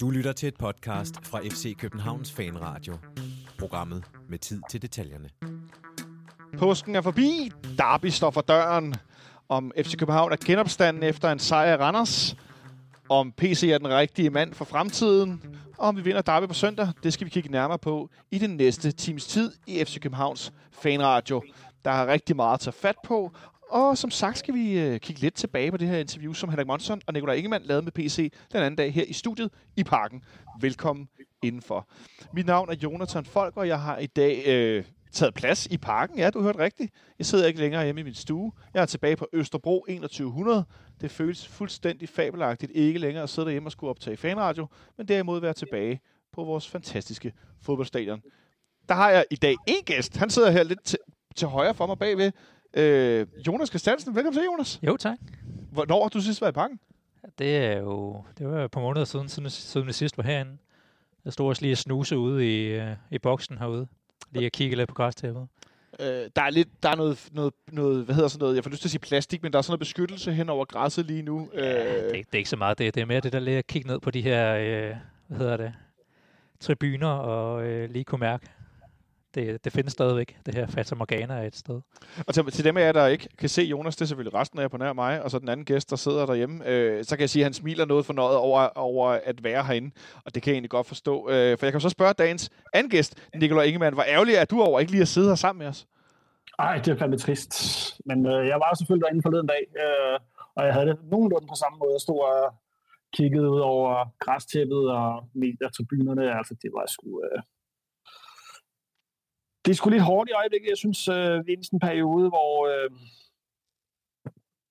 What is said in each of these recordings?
Du lytter til et podcast fra FC Københavns Fanradio. Programmet med tid til detaljerne. Påsken er forbi. Derby står for døren. Om FC København er genopstanden efter en sejr i Randers. Om PC er den rigtige mand for fremtiden. Og om vi vinder Derby på søndag, det skal vi kigge nærmere på i den næste times tid i FC Københavns Fanradio. Der er rigtig meget at tage fat på, og som sagt skal vi øh, kigge lidt tilbage på det her interview, som Henrik Monson og Nikolaj Ingemann lavede med PC den anden dag her i studiet i Parken. Velkommen indenfor. Mit navn er Jonathan Folk, og jeg har i dag øh, taget plads i Parken. Ja, du hørte rigtigt. Jeg sidder ikke længere hjemme i min stue. Jeg er tilbage på Østerbro 2100. Det føles fuldstændig fabelagtigt ikke længere at sidde derhjemme og skulle optage fanradio, men derimod være tilbage på vores fantastiske fodboldstadion. Der har jeg i dag en gæst. Han sidder her lidt til, til højre for mig bagved. Øh, Jonas Christiansen, velkommen til, Jonas. Jo, tak. Hvornår har du sidst været i parken? Det er jo det var et par måneder siden, siden, siden vi sidst var herinde. Jeg stod også lige og snuse ude i, øh, i boksen herude. Lige at kigge lidt på græstæppet. Øh, der er lidt, der er noget, noget, noget, hvad hedder sådan noget, jeg får lyst til at sige plastik, men der er sådan noget beskyttelse hen over græsset lige nu. Ja, det, er, det er ikke så meget det. Det er mere det der lige at kigge ned på de her, øh, hvad hedder det, tribuner og øh, lige kunne mærke, det, det findes stadigvæk. Det her Fata Morgana er et sted. Og til, til dem af jer, der ikke kan se Jonas, det er selvfølgelig resten af jer på nær mig, og så den anden gæst, der sidder derhjemme, øh, så kan jeg sige, at han smiler noget fornøjet over, over at være herinde, og det kan jeg egentlig godt forstå. Øh, for jeg kan så spørge dagens anden gæst, Nikolaj Ingemann, hvor ærgerlig er du over ikke lige at sidde her sammen med os? Ej, det er fandme trist. Men øh, jeg var selvfølgelig derinde forleden dag, øh, og jeg havde det nogenlunde på samme måde. Jeg stod og kiggede ud over græstæppet og mediatribunerne. Altså, det var sgu... Øh, det er sgu lidt hårdt i øjeblikket. Jeg synes, øh, vi er i sådan en periode, hvor, øh,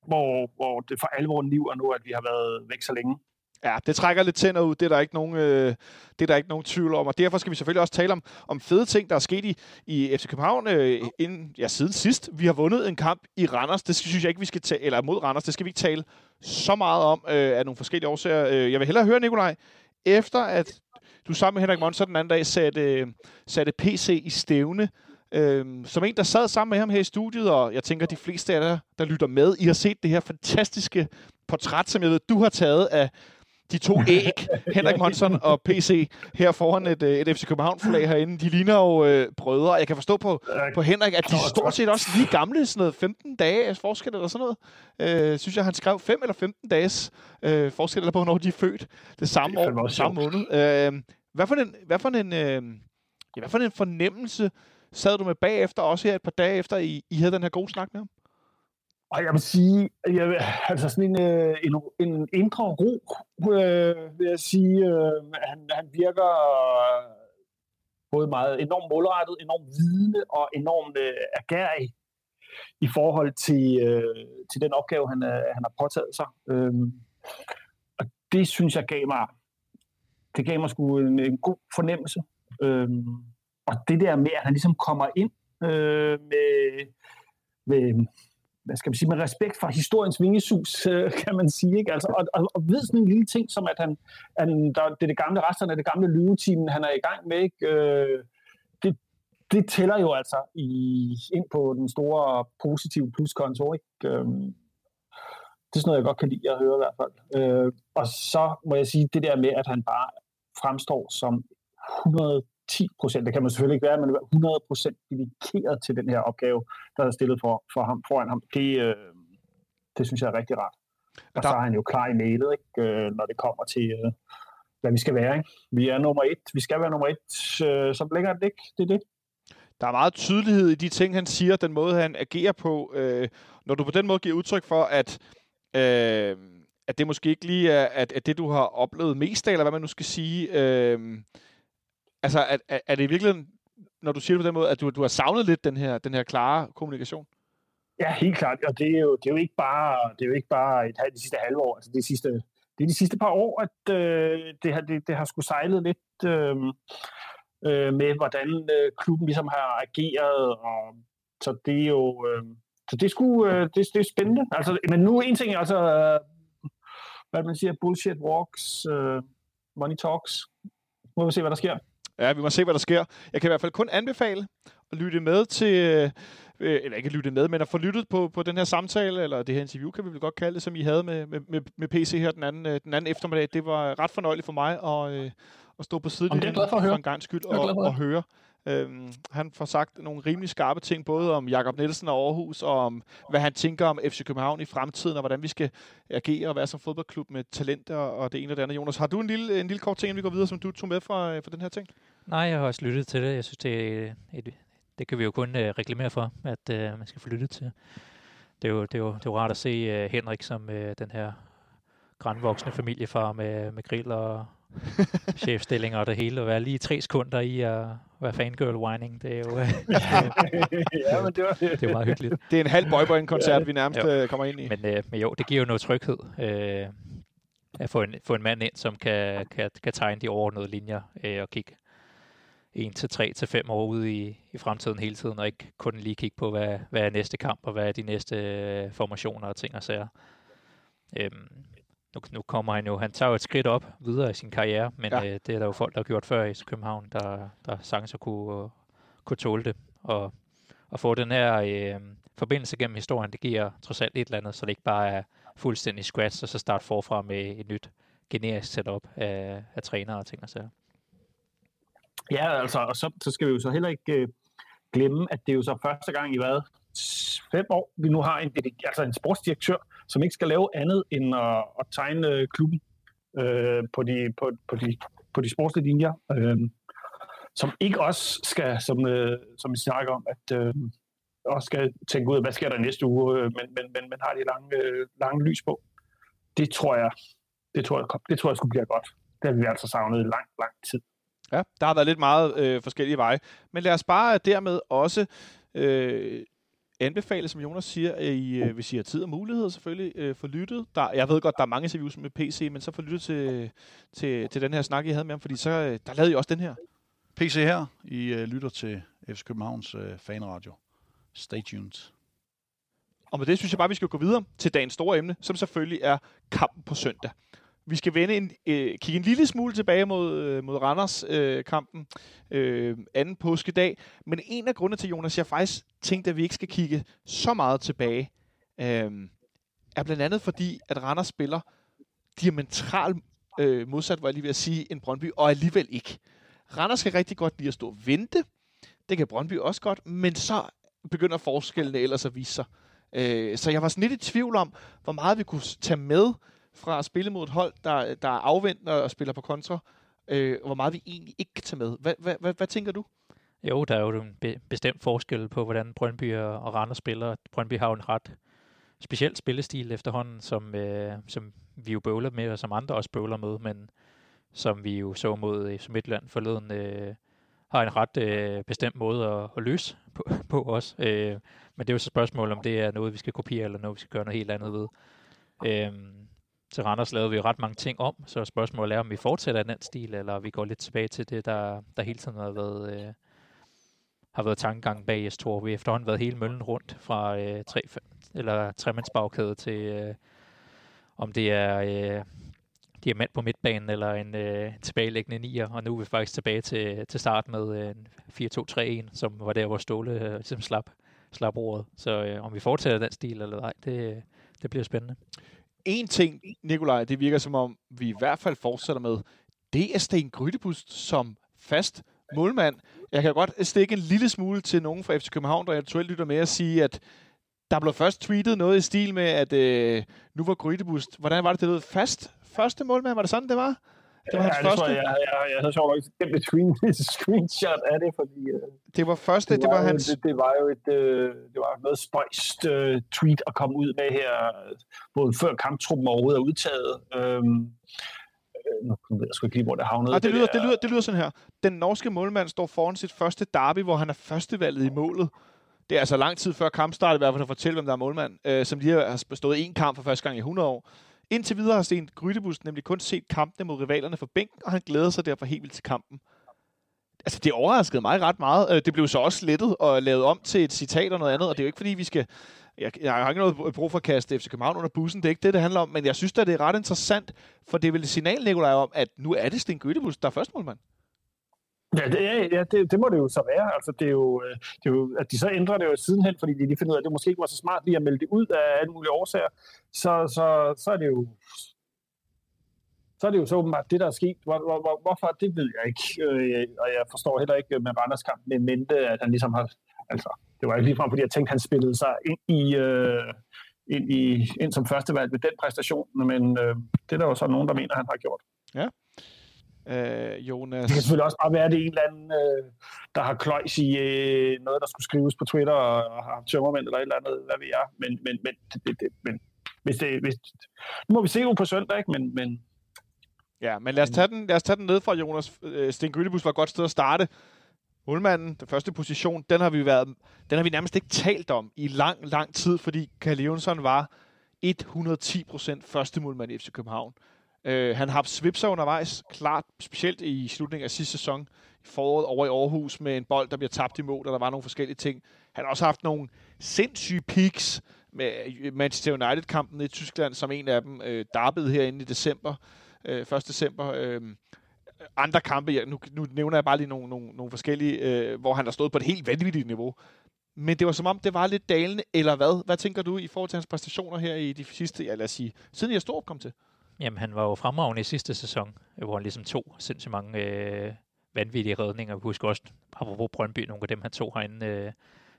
hvor, hvor det for alvor liv er nu, at vi har været væk så længe. Ja, det trækker lidt tænder ud. Det er der ikke nogen, øh, det er der ikke nogen tvivl om. Og derfor skal vi selvfølgelig også tale om, om fede ting, der er sket i, i FC København øh, inden, ja, siden sidst. Vi har vundet en kamp i Randers. Det synes jeg ikke, vi skal tale, eller mod Randers. Det skal vi ikke tale så meget om øh, af nogle forskellige årsager. Øh, jeg vil hellere høre, Nikolaj, efter at du sammen med Henrik Monser den anden dag satte, satte PC i stævne, Øhm, som en, der sad sammen med ham her i studiet, og jeg tænker, de fleste af jer, der lytter med, I har set det her fantastiske portræt, som jeg ved, du har taget af de to æg, Henrik Monson og PC, her foran et, øh, et FC København-flag herinde. De ligner jo øh, brødre. Jeg kan forstå på, på Henrik, at de stort set også lige gamle, sådan noget 15 dage forskel eller sådan noget. Øh, synes jeg, han skrev 5 eller 15 dages øh, forskel på, hvornår de er født. Det samme det år, samme måned. Øh, hvad for en, hvad for en, øh, ja, hvad for en fornemmelse sad du med bagefter, også her et par dage efter, I, I havde den her gode snak med ham? Og jeg vil sige, jeg, altså sådan en, øh, en, en indre ro, øh, vil jeg sige. Øh, han, han virker øh, både meget enormt målrettet, enormt vidende og enormt øh, agerig i forhold til, øh, til den opgave, han, øh, han har påtaget sig. Øh, og det synes jeg gav mig, det gav mig sgu en, en god fornemmelse. Øh, og det der med, at han ligesom kommer ind øh, med, med, hvad skal man sige, med respekt for historiens vingesus, øh, kan man sige. Ikke? Altså, og, og, og ved sådan en lille ting, som at han, han der, det er det gamle, resterne af det gamle løveteam, han er i gang med, ikke? Øh, det, det tæller jo altså i, ind på den store positive pluskonto. Ikke? Øh, det er sådan noget, jeg godt kan lide at høre i hvert fald. Øh, og så må jeg sige, det der med, at han bare fremstår som 100 10 procent, det kan man selvfølgelig ikke være, men 100 procent dedikeret til den her opgave, der er stillet for, for ham, foran ham. Det, øh, det synes jeg er rigtig rart. Og der... så er han jo klar i mailet, ikke, øh, når det kommer til, øh, hvad vi skal være. Ikke? Vi er nummer et. Vi skal være nummer et. Øh, så længere det ikke. Det er det. Der er meget tydelighed i de ting, han siger, den måde, han agerer på. Øh, når du på den måde giver udtryk for, at, øh, at det måske ikke lige er at, at det, du har oplevet mest af, eller hvad man nu skal sige, øh, Altså, at, er, er det virkeligheden når du siger det på den måde, at du, du har savnet lidt den her, den her klare kommunikation? Ja, helt klart. Og det er jo, det er jo ikke bare, det er jo ikke bare et, de sidste halve år. Altså, det, sidste, det er de sidste par år, at øh, det, har, det, det har skulle sejlet lidt øh, øh, med, hvordan øh, klubben ligesom har ageret. Og, så det er jo... Øh, så det skulle, sgu, øh, det, det er spændende. Altså, men nu en ting, altså, øh, hvad man siger, bullshit walks, øh, money talks. Må vi se, hvad der sker. Ja, vi må se, hvad der sker. Jeg kan i hvert fald kun anbefale at lytte med til, øh, eller ikke lytte med, men at få lyttet på, på den her samtale, eller det her interview, kan vi vel godt kalde det, som I havde med, med, med, PC her den anden, øh, den anden eftermiddag. Det var ret fornøjeligt for mig at, øh, at stå på sidelinjen for, for en gang skyld og, og høre. Øhm, han får sagt nogle rimelig skarpe ting, både om Jakob Nielsen og Aarhus, og om hvad han tænker om FC København i fremtiden, og hvordan vi skal agere og være som fodboldklub med talent og, det ene og det andet. Jonas, har du en lille, en lille kort ting, vi går videre, som du tog med fra, fra den her ting? Nej, jeg har også lyttet til det. Jeg synes, det, er et, det kan vi jo kun uh, reklamere for, at uh, man skal få lyttet til. Det er jo, det er jo, det er jo rart at se uh, Henrik som uh, den her grænvoksne familiefar med, med grill og chefstillinger og det hele, og være lige tre sekunder i at være fangirl whining, det er jo, ja, men det, var, det er meget hyggeligt. Det er en halv boy koncert vi nærmest jo. kommer ind i. Men, øh, men jo, det giver jo noget tryghed øh, at få en, få en mand ind, som kan, kan, kan tegne de overordnede linjer øh, og kigge en til tre til fem år ude i, i fremtiden hele tiden, og ikke kun lige kigge på, hvad, hvad er næste kamp, og hvad er de næste øh, formationer og ting og sager. Øhm, nu, nu kommer han jo, han tager jo et skridt op videre i sin karriere, men ja. øh, det er der jo folk, der har gjort før i København, der, der sagtens kunne, uh, kunne tåle det. Og, og få den her øh, forbindelse gennem historien, det giver trods alt et eller andet, så det ikke bare er fuldstændig scratch, og så starte forfra med et nyt generisk setup af, af trænere og ting og sager. Ja, altså, og så, så skal vi jo så heller ikke øh, glemme, at det er jo så første gang i hvad, fem år, vi nu har en, altså en sportsdirektør, som ikke skal lave andet end at, at tegne øh, klubben øh, på, de, på, på, de, på de sportslige linjer. Øh, som ikke også skal, som, øh, som vi snakker om, at øh, også skal tænke ud, hvad sker der næste uge, øh, men, men, men, man har de lange, øh, lange lys på. Det tror jeg, det tror jeg, det tror jeg skulle blive godt. Det har vi altså savnet i lang, lang tid. Ja, der har været lidt meget øh, forskellige veje. Men lad os bare dermed også øh, anbefale, som Jonas siger, at I, øh, hvis I har tid og mulighed selvfølgelig, øh, for lyttet. Der, jeg ved godt, der er mange interviews med PC, men så få lyttet til, til, til den her snak, I havde med ham, fordi så, øh, der lavede I også den her. PC her. I øh, lytter til FC Københavns øh, fanradio. Stay tuned. Og med det synes jeg bare, vi skal gå videre til dagens store emne, som selvfølgelig er kampen på søndag. Vi skal vende en, øh, kigge en lille smule tilbage mod, øh, mod Randers-kampen øh, øh, anden påskedag. Men en af grundene til, Jonas, jeg faktisk tænkte, at vi ikke skal kigge så meget tilbage, øh, er blandt andet fordi, at Randers spiller diametralt øh, modsat, var jeg lige ved at sige, en Brøndby, og alligevel ikke. Randers kan rigtig godt lide at stå og vente. Det kan Brøndby også godt, men så begynder forskellene ellers at vise sig. Øh, så jeg var sådan lidt i tvivl om, hvor meget vi kunne tage med fra at spille mod et hold, der, der er afventende og spiller på kontra, øh, hvor meget vi egentlig ikke kan tage med. Hvad, hvad, hvad, hvad tænker du? Jo, der er jo en be- bestemt forskel på, hvordan Brøndby og Randers spiller. Brøndby har jo en ret speciel spillestil efterhånden, som, øh, som vi jo bøvler med, og som andre også bøvler med, men som vi jo så mod øh, som Midtland forleden, øh, har en ret øh, bestemt måde at, at løse på, på os. Øh, men det er jo så spørgsmål, om det er noget, vi skal kopiere, eller noget, vi skal gøre noget helt andet ved. Øh, til Randers lavede vi jo ret mange ting om, så spørgsmålet er, om vi fortsætter den stil, eller vi går lidt tilbage til det, der, der hele tiden har været, øh, har været tankegang bag S2. Vi har efterhånden været hele møllen rundt fra øh, tre, eller tremandsbagkæde til, øh, om det er øh, diamant på midtbanen, eller en øh, tilbagelæggende nier, og nu er vi faktisk tilbage til, til start med øh, en 4-2-3-1, som var der, hvor Ståle øh, ligesom slap, slap ordet. Så øh, om vi fortsætter den stil eller ej, det, det bliver spændende en ting, Nikolaj, det virker som om, vi i hvert fald fortsætter med, det er Sten Grydebust som fast målmand. Jeg kan godt stikke en lille smule til nogen fra FC København, der eventuelt lytter med at sige, at der blev først tweetet noget i stil med, at øh, nu var Grydebust, hvordan var det, det lød fast? Første målmand, var det sådan, det var? Det var ja, hans det første. Jeg, jeg, jeg, jeg havde sjovt nok gemt et screen, screenshot af det, fordi... Uh, det var første, det var, det var hans... Det, det, var jo et, uh, det var noget spøjst uh, tweet at komme ud med her, både før kamptruppen overhovedet er udtaget. Um, nu ved jeg sgu ikke lige, hvor det havnede. Ah, det, lyder, det, det, lyder, det lyder sådan her. Den norske målmand står foran sit første derby, hvor han er førstevalget i målet. Det er altså lang tid før kampstart, i hvert fald at fortælle, hvem der er målmand, øh, som lige har bestået en kamp for første gang i 100 år. Indtil videre har Sten Grydebus nemlig kun set kampene mod rivalerne for bænken, og han glæder sig derfor helt vildt til kampen. Altså, det overraskede mig ret meget. Øh, det blev så også lettet og lavet om til et citat og noget andet, og det er jo ikke, fordi vi skal... Jeg, jeg har ikke noget brug for at kaste FC København under bussen, det er ikke det, det handler om, men jeg synes da, det er ret interessant, for det er vel et signal, Nikolaj, om, at nu er det Sten Grydebus, der er førstemålmand. Ja, det, er, ja det, det må det jo så være. Altså, det er jo, øh, det er jo, at de så ændrer det jo sidenhen, fordi de lige finder ud af, at det måske ikke var så smart lige at melde det ud af alle mulige årsager. Så, så, så er det jo så er det jo så åbenbart det, der er sket. Hvor, hvor, hvor, hvorfor, det ved jeg ikke. Øh, og jeg forstår heller ikke øh, med Randers kamp med mente, at han ligesom har... Altså, det var ikke ligefrem, fordi jeg tænkte, at han spillede sig ind i... Øh, ind, i, ind som førstevalg med den præstation, men øh, det er der jo så nogen, der mener, han har gjort. Ja. Øh, Jonas... Det kan selvfølgelig også bare være, at det er en eller anden, øh, der har kløjs i øh, noget, der skulle skrives på Twitter, og, og har tømmermænd eller et eller andet, hvad vi er. Men, men, men, det, det, men hvis det, hvis, nu må vi se jo på søndag, ikke? Men, men, Ja, men lad os tage den, lad os tage den ned fra Jonas. Øh, Sten Grydebus var et godt sted at starte. Målmanden, den første position, den har vi været, den har vi nærmest ikke talt om i lang, lang tid, fordi Kalle Jonsson var 110 procent første målmand i FC København. Øh, han har haft svipser undervejs, klart specielt i slutningen af sidste sæson, i foråret over i Aarhus med en bold, der bliver tabt i mål, og der var nogle forskellige ting. Han har også haft nogle sindssyge peaks med øh, Manchester United-kampen i Tyskland, som en af dem, øh, darbede herinde i december, øh, 1. december. Øh, andre kampe, ja, nu, nu nævner jeg bare lige nogle, nogle, nogle forskellige, øh, hvor han har stået på et helt vanvittigt niveau. Men det var som om, det var lidt dalende, eller hvad? Hvad tænker du i forhold til hans præstationer her i de sidste, ja lad os sige, siden jeg stod kom til? Jamen, han var jo fremragende i sidste sæson, øh, hvor han ligesom tog sindssygt mange øh, vanvittige redninger. Vi husker også, apropos Brøndby, nogle af dem, han tog herinde øh,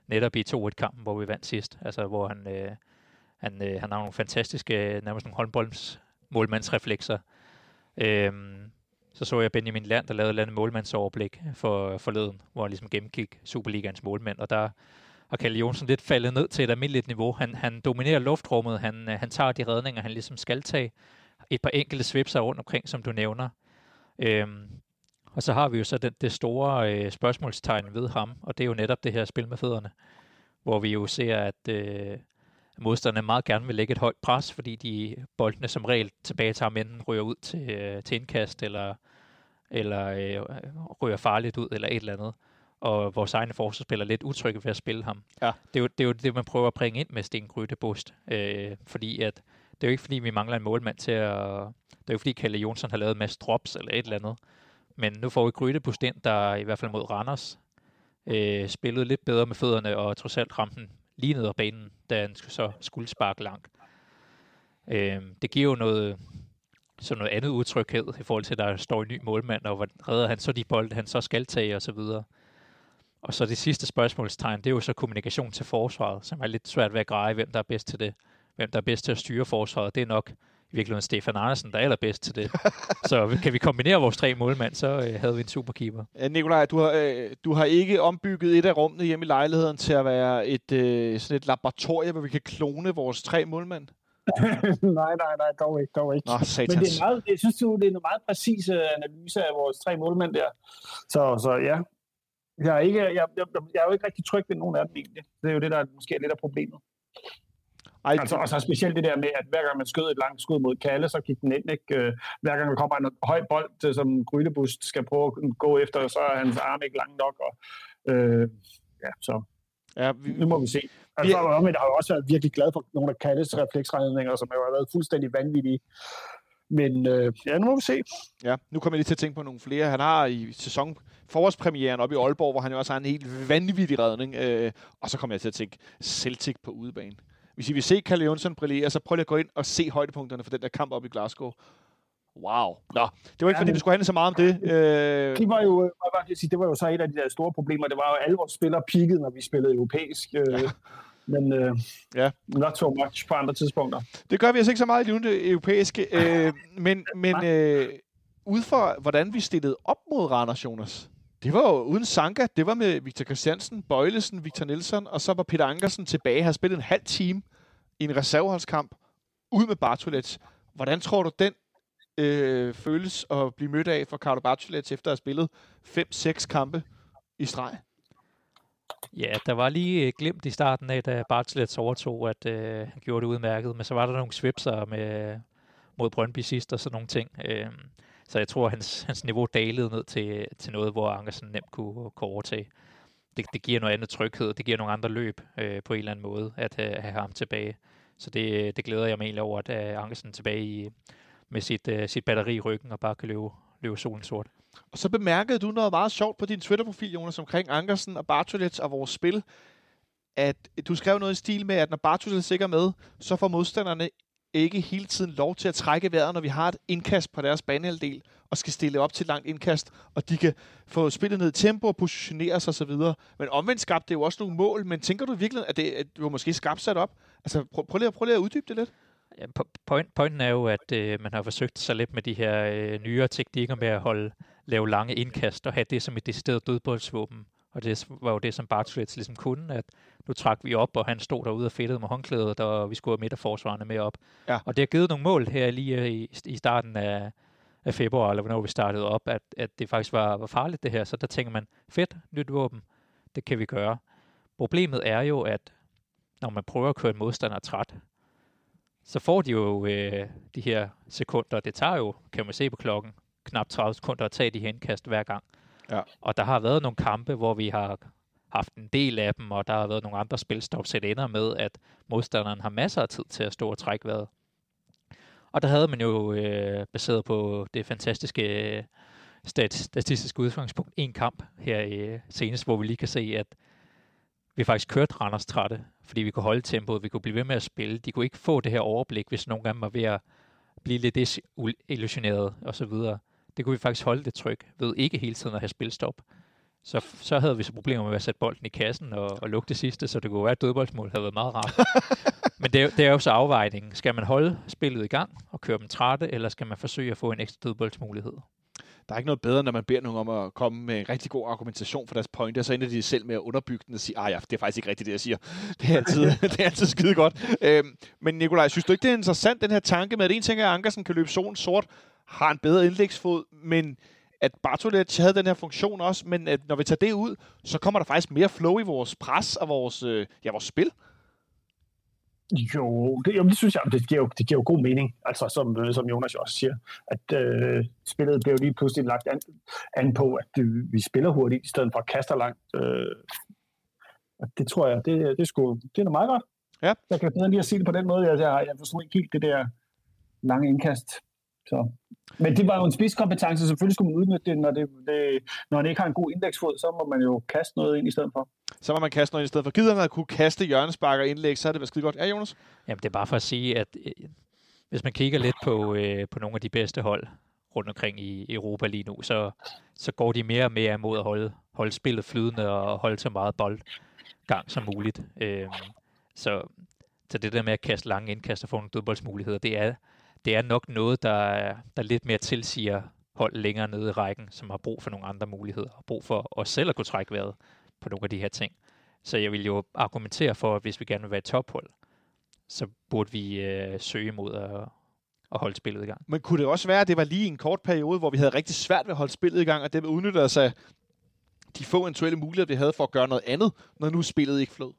netop i 2-1-kampen, hvor vi vandt sidst. Altså, hvor han, øh, han, øh, han har nogle fantastiske, øh, nærmest nogle håndbolds målmandsreflekser. Øhm, så så jeg Benjamin Land, der lavede et andet målmandsoverblik for forleden, hvor han ligesom gennemgik Superligans målmænd, og der har Kalle Jonsen lidt faldet ned til et almindeligt niveau. Han, han dominerer luftrummet, han, øh, han tager de redninger, han ligesom skal tage. Et par enkelte svipser rundt omkring, som du nævner. Øhm, og så har vi jo så det, det store øh, spørgsmålstegn ved ham, og det er jo netop det her spil med fødderne, hvor vi jo ser, at øh, modstanderne meget gerne vil lægge et højt pres, fordi de boldene som regel tilbage til ham enten ryger ud til, øh, til indkast, eller, eller øh, ryger farligt ud, eller et eller andet. Og vores egne forsvarsspillere er lidt utrygge ved at spille ham. Ja. Det, er jo, det er jo det, man prøver at bringe ind med Sten Grytte Bust. Øh, fordi at, det er jo ikke fordi, vi mangler en målmand til at... Det er jo fordi, Kalle Jonsson har lavet en masse drops eller et eller andet. Men nu får vi Grytte ind, der i hvert fald mod Randers øh, spillede lidt bedre med fødderne, og trods alt ramte den lige ned ad banen, da han så skulle sparke langt. Øh, det giver jo noget, så noget andet utryghed i forhold til, at der står en ny målmand, og hvordan redder han så de bolde, han så skal tage, og så videre. Og så det sidste spørgsmålstegn, det er jo så kommunikation til forsvaret, som er lidt svært ved at greje, hvem der er bedst til det. Hvem der er bedst til at styre forsvaret, det er nok i virkeligheden Stefan Andersen, der er allerbedst til det. så kan vi kombinere vores tre målmænd, så øh, havde vi en superkeeper. Nikolaj, du har, øh, du har ikke ombygget et af rummene hjemme i lejligheden til at være et, øh, sådan et laboratorie, hvor vi kan klone vores tre målmænd? nej, nej, nej, dog ikke, dog ikke. Nå, satans. Men det er meget, jeg synes, det er en meget præcis analyse af vores tre målmænd der. Så, så ja, jeg er, ikke, jeg, jeg, jeg er jo ikke rigtig tryg ved nogen af dem egentlig. Det er jo det, der måske er lidt af problemet. Ej, altså, og så specielt det der med, at hver gang man skød et langt skud mod Kalle, så gik den ind. Ikke? Øh, hver gang der kommer en høj bold, øh, som Grydebust skal prøve at gå efter, så er hans arm ikke lang nok. Og, øh, ja, så ja, vi, nu må vi se. Altså, vi, og jeg har jo også været virkelig glad for nogle af Kalles refleksregninger, som har været fuldstændig vanvittige. Men øh, ja, nu må vi se. Ja, nu kommer jeg lige til at tænke på nogle flere. Han har i sæson forårspremieren op i Aalborg, hvor han jo også har en helt vanvittig redning. Øh, og så kommer jeg til at tænke Celtic på udebane. Hvis I vil se Kalle Jonsson brillere, så prøv lige at gå ind og se højdepunkterne for den der kamp op i Glasgow. Wow. Nå, det var ikke, ja, fordi vi skulle handle så meget om det. Øh... Det var jo, jeg sige, det var jo så et af de der store problemer. Det var jo alle vores spillere peakede, når vi spillede europæisk. Øh, ja. Men øh, ja. not so much på andre tidspunkter. Det gør vi altså ikke så meget i det europæiske. Øh, men men øh, ud fra, hvordan vi stillede op mod Randers, Jonas, det var jo uden Sanka. Det var med Victor Christiansen, Bøjlesen, Victor Nielsen, og så var Peter Ankersen tilbage. Han har spillet en halv time i en reserveholdskamp ud med Bartolets. Hvordan tror du, den øh, føles at blive mødt af for Carlo Bartolets efter at have spillet 5-6 kampe i streg? Ja, der var lige glemt i starten af, da Bartolets overtog, at øh, han gjorde det udmærket, men så var der nogle svipser med, mod Brøndby sidst og sådan nogle ting. Øh, så jeg tror, at hans, hans niveau dalede ned til, til noget, hvor Ankersen nemt kunne, kunne overtage. Det, det giver noget andet tryghed, det giver nogle andre løb øh, på en eller anden måde, at have, have ham tilbage. Så det, det glæder jeg mig egentlig over, at øh, uh, Ankersen tilbage i, med sit, øh, sit batteri i ryggen og bare kan løbe, løbe solen sort. Og så bemærkede du noget meget sjovt på din Twitter-profil, Jonas, omkring Ankersen og Bartolets og vores spil. At du skrev noget i stil med, at når Bartolets er sikker med, så får modstanderne ikke hele tiden lov til at trække vejret, når vi har et indkast på deres banehalvdel, og skal stille op til langt indkast, og de kan få spillet ned i tempo og positionere sig osv. Men omvendt skabte det jo også nogle mål, men tænker du virkelig, at det at du måske skabt sat op? Altså prøv, prøv, lige, prøv lige at uddybe det lidt. Ja, point, pointen er jo, at øh, man har forsøgt sig lidt med de her øh, nyere teknikker med at holde, lave lange indkast og have det som et decideret dødboldsvåben. Og det var jo det, som Bartolets ligesom kunne, at nu trak vi op, og han stod derude og fedtede med håndklædet, og vi skulle have midterforsvarerne med op. Ja. Og det har givet nogle mål her lige i, i starten af, af februar, eller hvornår vi startede op, at, at det faktisk var, var farligt det her. Så der tænker man, fedt, nyt våben, det kan vi gøre. Problemet er jo, at når man prøver at køre en modstander træt, så får de jo øh, de her sekunder. Det tager jo, kan man se på klokken, knap 30 sekunder at tage de her indkast hver gang. Ja. Og der har været nogle kampe, hvor vi har haft en del af dem, og der har været nogle andre spilstop, så ender med, at modstanderen har masser af tid til at stå og trække vejret. Og der havde man jo øh, baseret på det fantastiske øh, stat, statistiske udgangspunkt en kamp her i senest, hvor vi lige kan se, at vi faktisk kørte Randers trætte, fordi vi kunne holde tempoet, vi kunne blive ved med at spille. De kunne ikke få det her overblik, hvis nogen af dem var ved at blive lidt illusioneret og så videre. Det kunne vi faktisk holde det tryk ved ikke hele tiden at have spilstop. Så, så havde vi så problemer med at sætte bolden i kassen og, og lukke det sidste, så det kunne være, at dødboldsmål havde været meget rart. Men det er, det er jo så afvejningen. Skal man holde spillet i gang og køre dem trætte, eller skal man forsøge at få en ekstra dødboldsmulighed? Der er ikke noget bedre, når man beder nogen om at komme med en rigtig god argumentation for deres pointe, og så ender de selv med at underbygge den og sige, ah ja, det er faktisk ikke rigtigt, det jeg siger. Det er altid, det er altid skide godt. Øhm, men Nikolaj, synes du ikke, det er interessant, den her tanke med, at en ting er, at Ankersen kan løbe solen sort, har en bedre indlægsfod, men at Bartolet havde den her funktion også, men at når vi tager det ud, så kommer der faktisk mere flow i vores pres og vores, øh, ja, vores spil. Jo, det, jamen, det synes jeg, det giver, jo, det giver jo god mening, altså som, øh, som Jonas også siger, at øh, spillet bliver lige pludselig lagt an, an på, at det, vi spiller hurtigt, i stedet for at kaste langt. Øh, det tror jeg, det, det, sgu, det er noget meget godt. Ja. Jeg kan bedre lige at se det på den måde, jeg, jeg, jeg forstår ikke helt det der lange indkast. Så. Men det var jo en spidskompetence, selvfølgelig skulle man udnytte det når, det, det, når han ikke har en god indeksfod, så må man jo kaste noget ind i stedet for. Så må man kaste noget ind i stedet for. Gider man at kunne kaste hjørnespark og indlæg, så er det været skide godt. Ja, Jonas? Jamen, det er bare for at sige, at øh, hvis man kigger lidt på, øh, på nogle af de bedste hold rundt omkring i Europa lige nu, så, så går de mere og mere imod at holde, holde spillet flydende og holde så meget boldgang som muligt. Øh, så, så det der med at kaste lange indkast og få nogle dødboldsmuligheder, det er, det er nok noget, der, der lidt mere tilsiger hold længere nede i rækken, som har brug for nogle andre muligheder, og brug for os selv at kunne trække vejret på nogle af de her ting. Så jeg vil jo argumentere for, at hvis vi gerne vil være et tophold, så burde vi øh, søge mod at, at holde spillet i gang. Men kunne det også være, at det var lige en kort periode, hvor vi havde rigtig svært ved at holde spillet i gang, og det udnyttede os af de få eventuelle muligheder, vi havde for at gøre noget andet, når nu spillet ikke flød?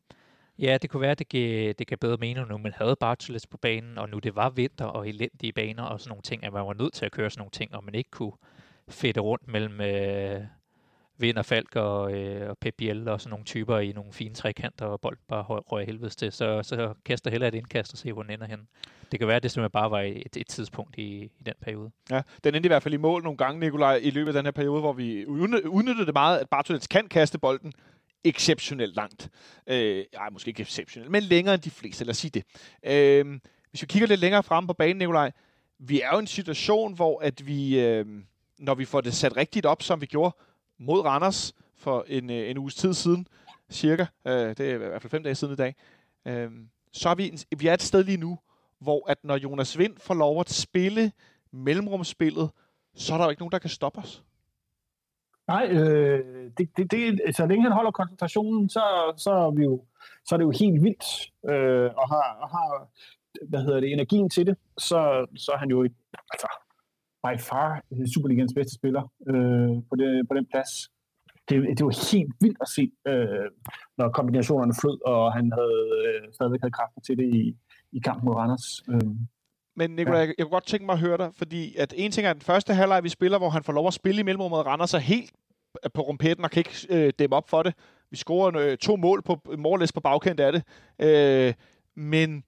Ja, det kunne være, at det gav, det gav bedre mening nu, man havde Bartoles på banen, og nu det var vinter og elendige baner og sådan nogle ting, at man var nødt til at køre sådan nogle ting, og man ikke kunne fedte rundt mellem øh, Vind og Falk og, øh, og Pep Biel og sådan nogle typer i nogle fine trekanter, og bold bare røg helvedes til. Så, så kaster heller et indkast og se, hvor den ender hen. Det kan være, at det simpelthen bare var et, et tidspunkt i, i den periode. Ja, den endte i hvert fald i mål nogle gange, Nikolaj, i løbet af den her periode, hvor vi udnyttede det meget, at Bartolets kan kaste bolden, exceptionelt langt. Øh, ej, måske ikke exceptionelt, men længere end de fleste, lad os sige det. Øh, hvis vi kigger lidt længere frem på banen, Nikolaj, vi er jo i en situation, hvor at vi, øh, når vi får det sat rigtigt op, som vi gjorde mod Randers for en, øh, en uges tid siden, cirka, øh, det er i hvert fald fem dage siden i dag, øh, så er vi, vi er et sted lige nu, hvor at når Jonas Vind får lov at spille mellemrumspillet, så er der jo ikke nogen, der kan stoppe os. Nej, øh, det, det, det, så længe han holder koncentrationen, så, så, er, vi jo, så er det jo helt vildt, øh, og, har, og har hvad hedder det, energien til det, så, så er han jo et, altså, by far Superligans bedste spiller øh, på, det, på den plads. Det, det var helt vildt at se, øh, når kombinationerne flød, og han havde øh, stadigvæk havde kræfter til det i, i kampen mod Randers. Øh. Men Nicolai, ja. jeg, jeg kunne godt tænke mig at høre dig, fordi at en ting er den første halvleg, vi spiller, hvor han får lov at spille i mellemrummet render sig helt på rumpetten og kan ikke øh, dæmme op for det. Vi scorer øh, to mål på målløs på bagkant af det. Øh, men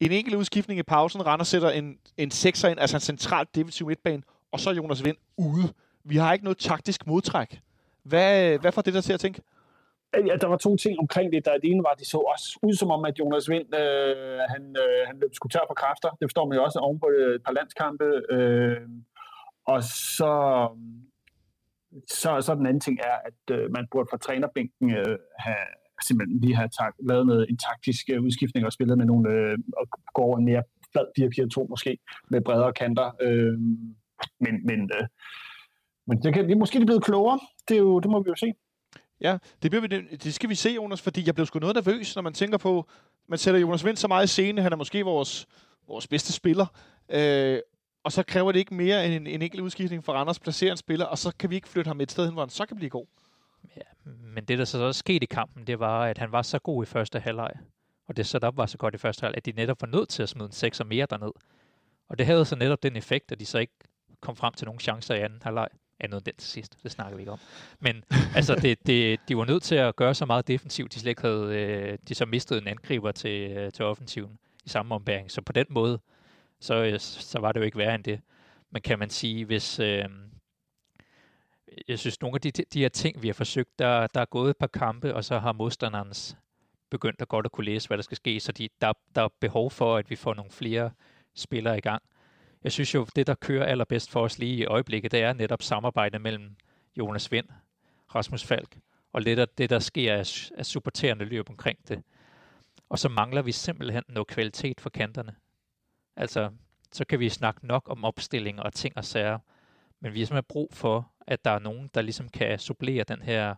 en enkelt udskiftning i pausen, Randers sætter en, en sekser ind, altså en central defensiv midtbane, og så Jonas Vind ude. Vi har ikke noget taktisk modtræk. Hvad, hvad får det der til at tænke? Øh, ja, der var to ting omkring det. Der, det ene var, at det så også ud som om, at Jonas Vind, øh, han, øh, han løb sgu tør for kræfter. Det forstår man jo også oven på et par landskampe. Øh, og så, så, så den anden ting er, at øh, man burde fra trænerbænken øh, have simpelthen lige have tak, lavet noget, en taktisk øh, udskiftning og spillet med nogle, øh, og gå over en mere flad 4-4-2 måske, med bredere kanter. Øh, men men, øh, men det, kan, det er måske blevet klogere. Det, er jo, det må vi jo se. Ja, det, bliver vi, det skal vi se, Jonas, fordi jeg blev sgu noget nervøs, når man tænker på, man sætter Jonas Vind så meget i scene, han er måske vores, vores bedste spiller, øh, og så kræver det ikke mere end en, en enkelt udskiftning for Randers placere en spiller, og så kan vi ikke flytte ham et sted hen, hvor han så kan blive god. Ja, men det, der så også skete i kampen, det var, at han var så god i første halvleg, og det setup var så godt i første halvleg, at de netop var nødt til at smide en 6 og mere derned. Og det havde så netop den effekt, at de så ikke kom frem til nogle chancer i anden halvleg andet den til sidst. Det snakker vi ikke om. Men altså, det, det, de var nødt til at gøre så meget defensivt, de slet ikke havde, øh, de så mistede en angriber til, øh, til offensiven i samme ombæring. Så på den måde, så, øh, så var det jo ikke værre end det. Men kan man sige, hvis... Øh, jeg synes, nogle af de, de her ting, vi har forsøgt, der, der er gået et par kampe, og så har modstanderens begyndt at godt at kunne læse, hvad der skal ske, så de, der, der er behov for, at vi får nogle flere spillere i gang jeg synes jo, det der kører allerbedst for os lige i øjeblikket, det er netop samarbejdet mellem Jonas Vind, Rasmus Falk, og lidt af det, der sker af, af supporterende løb omkring det. Og så mangler vi simpelthen noget kvalitet for kanterne. Altså, så kan vi snakke nok om opstilling og ting og sager, men vi har simpelthen brug for, at der er nogen, der ligesom kan supplere den her